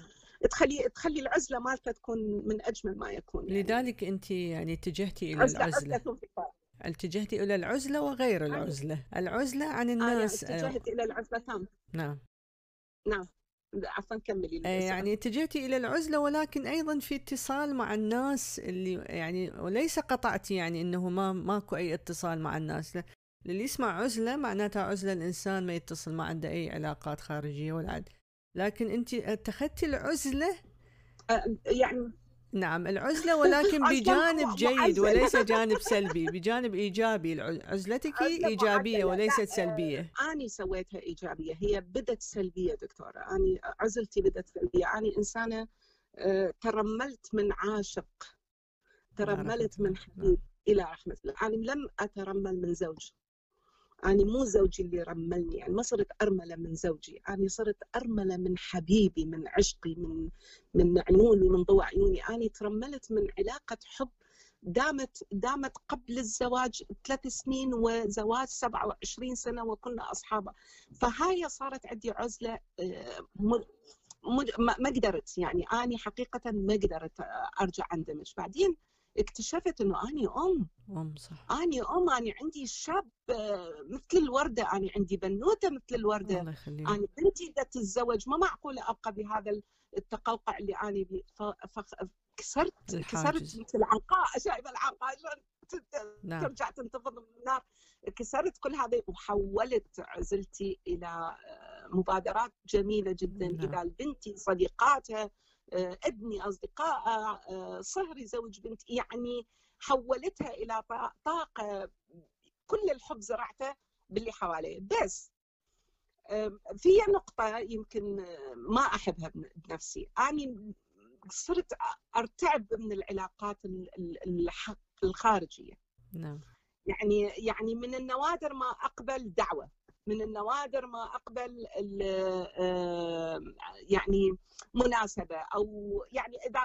تخلي تخلي العزلة مالته تكون من أجمل ما يكون يعني. لذلك أنت يعني اتجهتي إلى عزلة العزلة. عزله انفصال اتجهتي إلى العزلة وغير العزلة. العزلة عن أنا الناس. آه، اتجهت إلى العزلة تام نعم. نعم. عفوا كملي لي يعني اتجهتي إلى العزلة ولكن أيضا في اتصال مع الناس اللي يعني وليس قطعتي يعني إنه ما ماكو أي اتصال مع الناس. لا اللي يسمع عزلة معناتها عزلة الإنسان ما يتصل ما عنده أي علاقات خارجية ولا عد. لكن انت اتخذتي العزلة؟ آه، يعني نعم العزلة (laughs) ولكن بجانب جيد. وليس (laughs) جانب سلبي. بجانب إيجابي الع- عزلتك معزلة. وليست لا، سلبية. اني سويتها إيجابية. هي بدت سلبية دكتورة. اني عزلتي بدت سلبية. اني إنسانة آه، ترملت من عاشق. ترملت رحمة من. حبيب إلى رحمة الله. أنا لم أترمل من زوج. أنا مو زوجي اللي رملني يعني ما صرت أرملة من زوجي أنا صرت أرملة من حبيبي من عشقي من من عيوني من ضوء عيوني. أنا ترملت من علاقة حب دامت دامت قبل الزواج ثلاث سنين وزواج 27 سنة وكنا أصحاب فهاي صارت عندي عزلة آه، ما قدرت يعني أنا حقيقة ما قدرت أرجع أندمج. بعدين اكتشفت إنه أني أم. أم صح. أني أم أني عندي شاب آه، مثل الوردة أني عندي بنوتة مثل الوردة. الله يخليك. أني بنتي بدها تتزوج ما معقولة أبقى بهذا التقوقع اللي أني بي كسرت مثل العنقاء شايفة العنقاء نعم. ترجع تنتفض من النار. كسرت كل هذا وحولت عزلتي إلى آه، مبادرات جميلة جدا. نعم. إلى بنتي صديقاتها أبني اصدقائها آه، صهري زوج بنتي يعني حولتها إلى طاقة كل الحب زرعته باللي حواليه. بس في نقطة يمكن ما أحبها بنفسي. أنا صرت أرتعب من العلاقات الخارجية. نعم. يعني يعني من النوادر ما أقبل دعوة. من النوادر ما أقبل يعني مناسبة أو يعني إذا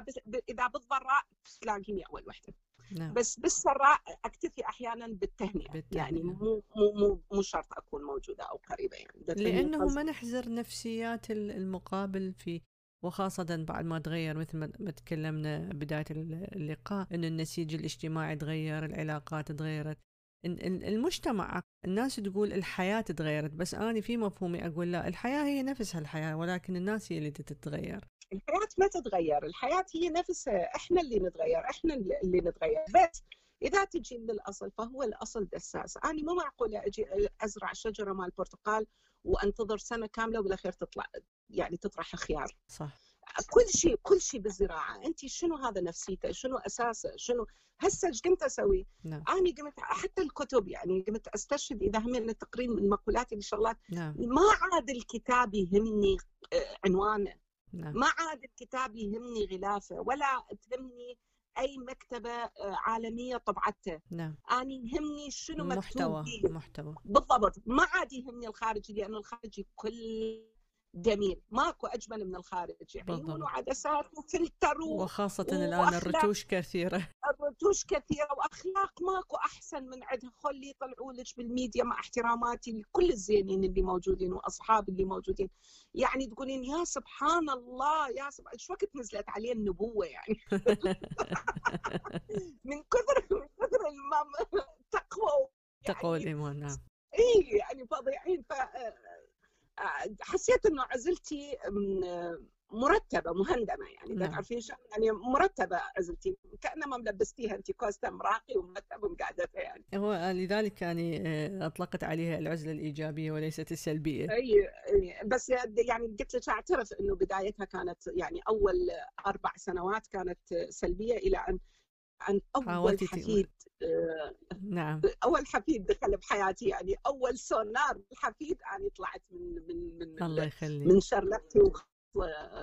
إذا بالضراء تلاقيني أول وحدة نعم. بس بالسراء أكتفي أحيانا بالتهنئة, بالتهنئة. يعني مو مو مو مو شرط أكون موجودة أو قريبة يعني لأنه ما نحزر نفسيات المقابل في وخاصة بعد ما تغير مثل ما تكلمنا بداية اللقاء أن النسيج الاجتماعي تغير العلاقات تغيرت المجتمع الناس تقول الحياة تغيرت بس أنا في مفهومي أقول لا الحياة هي نفسها الحياة ولكن الناس هي اللي تتغير الحياة ما تتغير الحياة هي نفسها إحنا اللي نتغير إحنا اللي نتغير. بس إذا تجي من الأصل فهو الأصل دساس. أنا مو معقولة أجي أزرع شجرة مال برتقال وأنتظر سنة كاملة وبالأخير تطلع يعني تطرح خيار صح. كل شيء كل شيء بالزراعة. انت شنو هذا نفسيته شنو أساسه؟ شنو؟ هسه إيش قمت أسوي؟ نعم. أنا قمت حتى الكتب يعني قمت أستشهد إذا همني تقرين من مقولاتي الشغلات نعم. ما عاد الكتاب يهمني آه، عنوانه. نعم. ما عاد الكتاب يهمني غلافه ولا تهمني أي مكتبة آه، عالمية طبعته. نعم. أنا يهمني شنو محتوى مكتوب محتوى. بالضبط. ما عاد يهمني الخارجي لأنه الخارجي كل جميل. ماكو أجمل من الخارج عيون وعدسات وفلتر وخاصة الآن الرتوش كثيرة. (laughs) الرتوش كثيرة وأخلاق ماكو أحسن من عندها. خلي يطلعوا لك بالميديا مع احتراماتي لكل الزينين اللي موجودين وأصحاب اللي موجودين. يعني تقولين يا سبحان الله يا سبحان إيش وقت نزلت عليه النبوة يعني؟ (laughs) (laughs) من كثر من كثر التقوى يعني. تقوى الإيمان نعم. اي يعني فظيعين. ف حسيت إنه عزلتي مرتبة مهندمة يعني. نعم. تعرفين يعني مرتبة عزلتي. كأنما ملبستيها انت كوستم راقي ومرتب ومقعدتها يعني. هو لذلك يعني آه، أطلقت عليها العزلة الإيجابية وليست السلبية. أي بس يعني قلت لك أعترف إنه بدايتها كانت يعني أول أربع سنوات كانت سلبية إلى أن عن أول حفيد آه، نعم أول حفيد دخل بحياتي يعني أول سونار الحفيد أنا طلعت من من من الله يخليك. من شرلقتي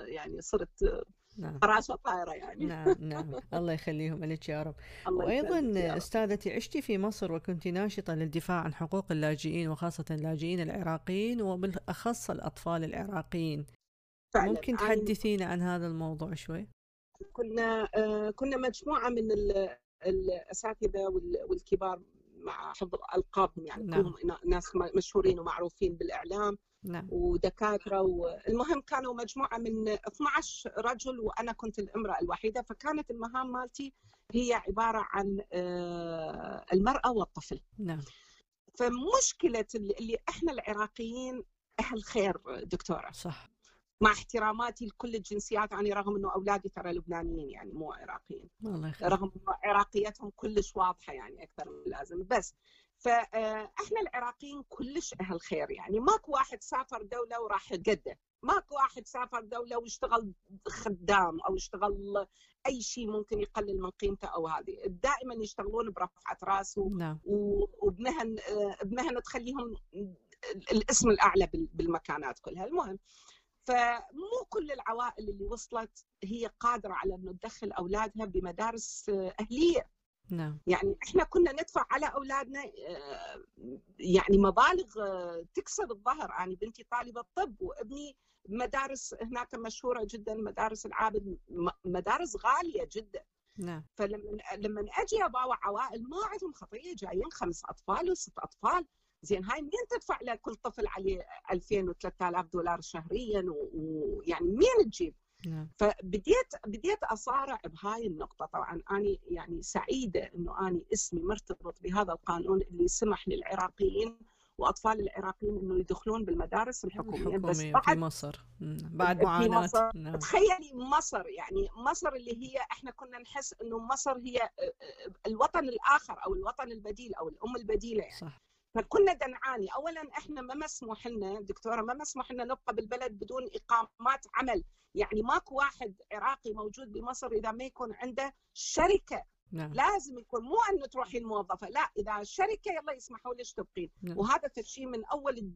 يعني صرت نعم. فراشة طائرة يعني. نعم نعم. (laughs) الله يخليهم لك يا رب. وأيضا أستاذتي عشتي في مصر وكنت ناشطة للدفاع عن حقوق اللاجئين وخاصة اللاجئين العراقيين وبالأخص الأطفال العراقيين. فعلا. ممكن تحدثينا عن هذا الموضوع شوي؟ كنا آه، كنا مجموعة من الأساتذة والكبار مع حفظ ألقابهم يعني نعم. ناس مشهورين ومعروفين بالإعلام نعم. ودكاترة والمهم كانوا مجموعة من 12 رجل وأنا كنت الامرأة الوحيدة فكانت المهام مالتي هي عبارة عن آه، المرأة والطفل نعم فمشكلة اللي إحنا العراقيين أهل خير دكتورة صح مع احتراماتي لكل الجنسيات يعني رغم إنه أولادي ترى لبنانيين يعني مو عراقيين. الله يخير. رغم عراقيتهم كلش واضحة يعني أكثر من اللازم. بس فاحنا العراقيين كلش أهل خير يعني. ماكو واحد سافر دولة وراح جده ماكو واحد سافر دولة واشتغل خدام أو اشتغل أي شيء ممكن يقلل من قيمته أو هذه. دائما يشتغلون برفعة رأس نعم. وبمهن بمهن تخليهم الاسم الأعلى بالمكانات كلها. المهم فمو كل العوائل اللي وصلت هي قادرة على أنه تدخل أولادها بمدارس أهلية. نعم. يعني إحنا كنا ندفع على أولادنا يعني مبالغ تكسر الظهر. أنا بنتي طالبة طب وابني مدارس هناك مشهورة جدا مدارس العابد مدارس غالية جدا. نعم. فلما لما أجي أباوع عوائل ما عندهم خطيه جايين خمس أطفال وست أطفال. زين هاي مين تدفع لكل طفل عليه 2000 و3000 دولار شهريا؟ ويعني مين تجيب؟ نعم. فبديت بديت أصارع بهاي النقطة. طبعا أنا يعني سعيدة إنه أنا اسمي مرتبط بهذا القانون اللي سمح للعراقيين وأطفال العراقيين إنه يدخلون بالمدارس الحكومية. بس الحكومية في بعد مصر. مم. بعد في مصر. نعم. تخيلي مصر يعني مصر اللي هي إحنا كنا نحس إنه مصر هي آه، آه، الوطن الآخر أو الوطن البديل أو الأم البديلة يعني. صح. فكنا دنعاني اولا إحنا ما مسموح لنا دكتورة ما مسموح لنا نبقى بالبلد بدون إقامات عمل. يعني ماكو واحد عراقي موجود بمصر إذا ما يكون عنده شركة. نعم. لازم يكون مو أنه تروحين موظفه لا إذا الشركة يلا يسمحوا لك تبقين نعم. وهذا شيء من أول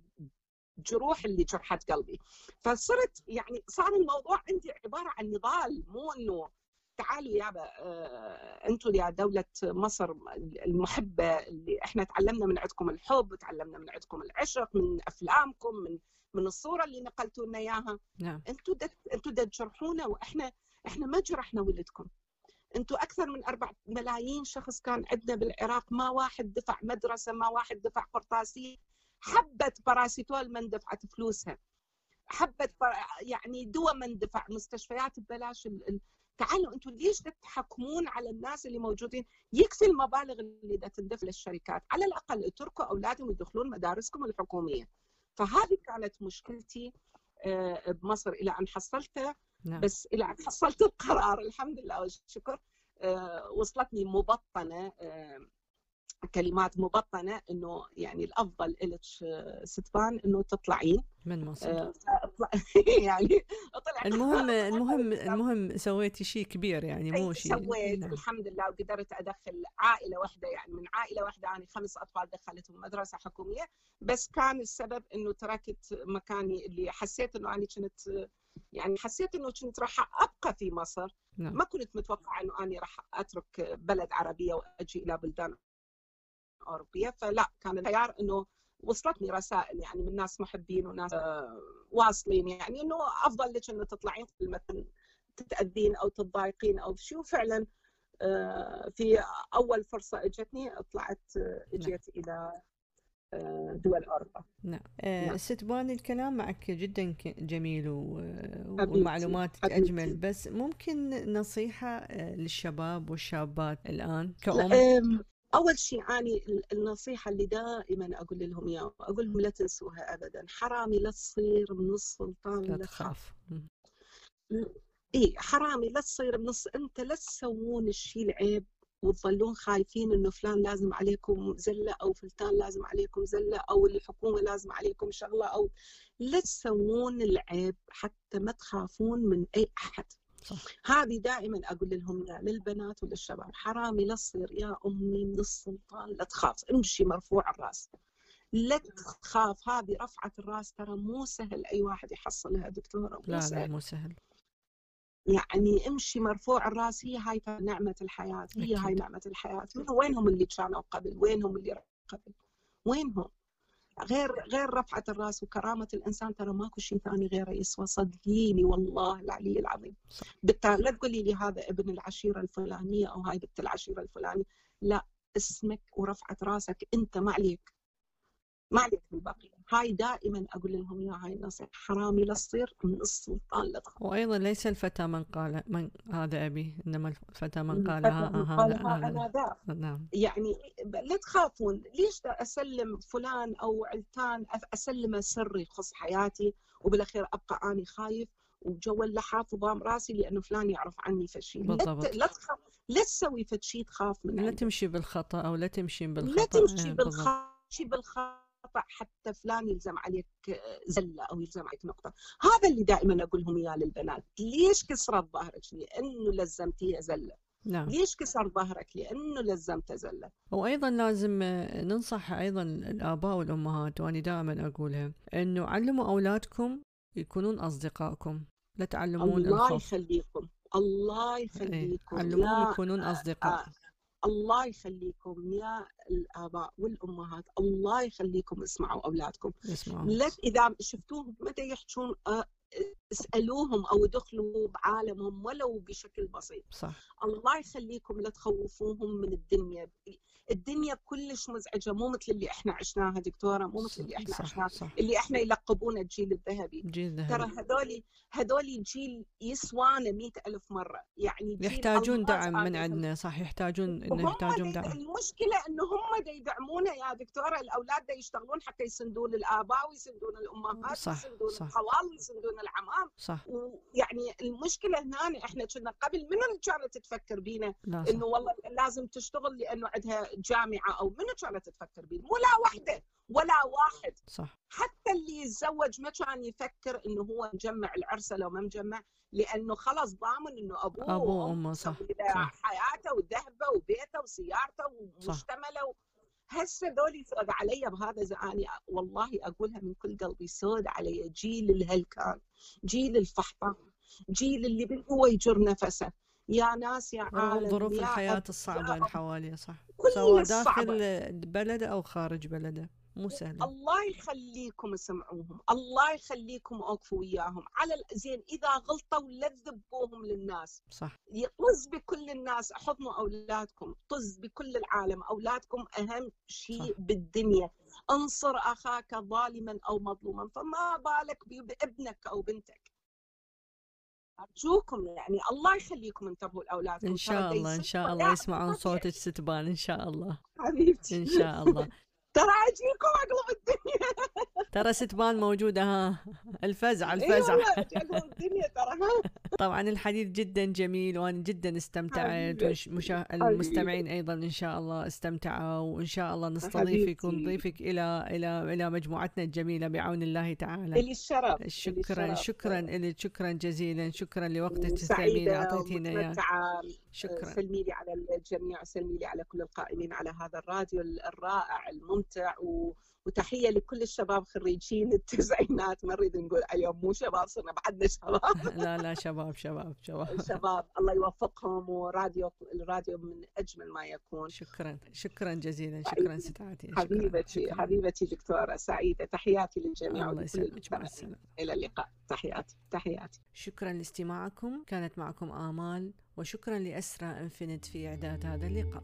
الجروح اللي جرحت قلبي. فصرت يعني صار الموضوع عندي عبارة عن نضال مو إنه تعالوا يابا آه، أنتم يا دولة مصر المحبة اللي إحنا تعلمنا من عندكم الحب تعلمنا من عندكم العشق من أفلامكم من من الصورة اللي نقلتوا لنا إياها. نعم. أنتم دا أنتم دا تجرحونا وإحنا إحنا ما جرحنا ولدكم. أنتم أكثر من أربع ملايين شخص كان عندنا بالعراق ما واحد دفع مدرسة ما واحد دفع قرطاسيه حبه باراسيتول من دفعت فلوسها. حبه بر... يعني دواء من دفع مستشفيات ببلاش. تعالوا أنتم ليش تحكمون على الناس اللي موجودين؟ يكفي المبالغ اللي دا تندفع للشركات. على الأقل اتركوا أولادهم يدخلون مدارسكم الحكومية. فهذه كانت مشكلتي آه، بمصر إلى أن حصلته نعم. بس إلى أن حصلت القرار الحمد لله والشكر آه، وصلتني مبطنة آه، كلمات مبطنة إنه يعني الأفضل لك ستبان إنه تطلعين. من مصر آه، (laughs) يعني طلع المهم (laughs) المهم المهم سويتي شيء كبير يعني مو شيء سويت نعم. الحمد لله وقدرت أدخل عائلة واحدة يعني من عائلة واحدة يعني خمس أطفال دخلتهم مدرسة حكومية. بس كان السبب إنه تركت مكاني اللي حسيت إنه أنا كنت يعني حسيت إنه كنت راح أبقى في مصر. نعم. ما كنت متوقعة إنه اني راح أترك بلد عربية وأجي إلى بلدان اوروبيه فلا كان الخيار إنه وصلتني رسائل يعني من ناس محبين وناس آه، واصلين. يعني إنه أفضل لك إنه تطلعين المكان تتأذين أو تتضايقين أو شيء وفعلا آه، في أول فرصة إجتني طلعت آه، إجيت إلى آه، دول أوروبا. نعم. نعم. ست بان الكلام معك جدا جميل و- والمعلومات. أجمل. بس ممكن نصيحة آه، للشباب والشابات الآن؟ كأم؟ أم، أول شيء اني ال- النصيحة اللي دائما أقول لهم إياها أقول لهم لا تنسوها ابدا حرامي لا تصير من السلطان لا تخاف. إي حرامي لا تصير بنص أنت لا تسوون الشيء العيب وتظلون خايفين إنه فلان لازم عليكم زلة أو فلان لازم عليكم زلة أو الحكومة لازم عليكم شغلة أو لا تسوون العيب حتى ما تخافون من أي أحد. هذه دائما أقول لهم يا للبنات وللشباب حرامي لا تصير يا أمي من السلطان لا تخاف امشي مرفوع الرأس. لا تخاف هذه رفعة الرأس ترى مو سهل أي واحد يحصلها دكتورة لا لا مو سهل. يعني امشي مرفوع الرأس هي هاي نعمة الحياة هي هاي أكيد. نعمة الحياة. من وينهم اللي كانوا قبل؟ وينهم اللي قبل؟ وينهم؟ غير غير رفعة الرأس وكرامة الإنسان ترى ماكو شيء ثاني غيره يسوى. صدقيني والله العلي العظيم. بالتالي لا تقولي لي هذا ابن العشيرة الفلانية أو هاي بنت العشيرة الفلانية. لا اسمك ورفعة رأسك أنت ما عليك. ما عليك بالبقية هاي دائما أقول لهم يا هاي النصيحة حرامي لا تصير من السلطان لا تخاف. وأيضا ليس الفتى من قال من هذا أبي إنما الفتى من قال هذا أنا ذا. نعم. يعني لا تخافون. ليش أسلم فلان أو علتان؟ اسلمه سر يخص حياتي وبالأخير أبقى اني خايف وجو اللحاف وضام راسي لأنه فلان يعرف عني فشي لا بالضبط. لا تخاف. لا تسوي فشي تخاف من لا. تمشي بالخطأ أو لا تمشي بالخطأ. لا تمشي إيه، بالضبط. بالخطا حتى فلان يلزم عليك زله أو يلزم عليك نقطة. هذا اللي دائما أقول لهم إياه للبنات. ليش كسرت ظهرك؟ لأنه لزمتيها زلة. نعم. ليش كسر ظهرك؟ لأنه لزمته زلة. وأيضا لازم آه، ننصح أيضا الآباء والأمهات وأنا دائما أقولها إنه علموا أولادكم يكونون أصدقائكم. لا تعلمون الله الخوف يخليكم. الله إيه، يخليكم. علموهم يكونون أصدقاء. الله يخليكم يا الآباء والأمهات الله يخليكم اسمعوا أولادكم. يسمعون لا إذا شفتوهم متى يحجون اسألوهم أو ادخلوا بعالمهم ولو بشكل بسيط. صح. الله يخليكم لا تخوفوهم من الدنيا. الدنيا كلش مزعجة مو مثل اللي إحنا عشناها دكتورة مو مثل اللي إحنا صح عشناها صح. اللي إحنا يلقبونه الجيل الذهبي. جيل ترى ذهبي هذولي هذولي جيل يسوانا مئة ألف مرة. يعني جيل يحتاجون دعم من عندنا صح يحتاجون إنه يحتاجون دعم. المشكلة إنه هم دا يدعمونا يا دكتورة. الأولاد دا يشتغلون حتى يسندون الآباء ويسندون الأمهات صح، ويسندون. الخوال ويسندون العمام صح. ويعني المشكلة هنا إحنا كنا قبل من اللي كانت تفكر بينا؟ إنه والله لازم تشتغل لأنه عندها جامعة أو منو كانت تفكر بينا؟ مو لا وحدة ولا واحد. صح. حتى اللي يتزوج ما كان يفكر إنه هو مجمع العرسه لو ما مجمع لأنه خلاص ضامن إنه أبوه أبوه وأمه وأمه، صح، صح. حياته وذهبه وبيته وسيارته ومشتمله. هسه ذولي سود علي بهذا زعاني والله أقولها من كل قلبي سود علي جيل الهلكان جيل الفحطه جيل اللي بال- هو يجر نفسه. يا ناس يا عالم ظروف الصعبة يا اللي حواليه صح؟ سواء. داخل بلده أو خارج بلده. مو سهلة. الله يخليكم اسمعوهم الله يخليكم أوقفوا وياهم. على زين إذا غلطوا لا تذبوهم للناس. صح. طز بكل الناس احضنوا أولادكم طز بكل العالم. أولادكم أهم شيء صح. بالدنيا. انصر أخاك ظالما أو مظلوما فما بالك بابنك أو بنتك. أرجوكم يعني الله يخليكم انتبهوا لأولادكم. ترى شاء الله إن شاء الله. يسمعون. صوتك ستبان إن شاء الله. حبيبتي. إن شاء الله. (laughs) ترى اجيكم اقلب الدنيا. ترى ستبان موجودة ها. الفزع الفزع. اقلب الدنيا ترى ها. طبعا الحديث جدا جميل وأنا جدا استمتعت والمشا... المستمعين أيضا إن شاء الله استمتعوا وإن شاء الله نستضيفك. ونضيفك إلى إلى إلى مجموعتنا الجميلة بعون الله تعالى. الشرف شكرا. شكرا لك شكرا جزيلا شكرا لوقتك الثمين أعطيتينا إياه. ومتمتعة شكرا. سلمي لي على الجميع سلمي لي على كل القائمين على هذا الراديو الرائع الممتع. و... وتحية لكل الشباب خريجين التسعينات. ما نريد نقول اليوم مو شباب صرنا بعدنا شباب. (laughs) لا لا شباب شباب شباب. شباب. الله يوفقهم وراديو الراديو من أجمل ما يكون. شكرا شكرا جزيلا. شكرا ستعتي حبيبتي شكرا. حبيبتي دكتورة سعيدة. تحياتي للجميع الله يسلمك. مع السلامة. إلى اللقاء. تحياتي تحياتي. شكرا لاستماعكم. كانت معكم آمال. وشكرا لأسرى انفنت في إعداد هذا اللقاء.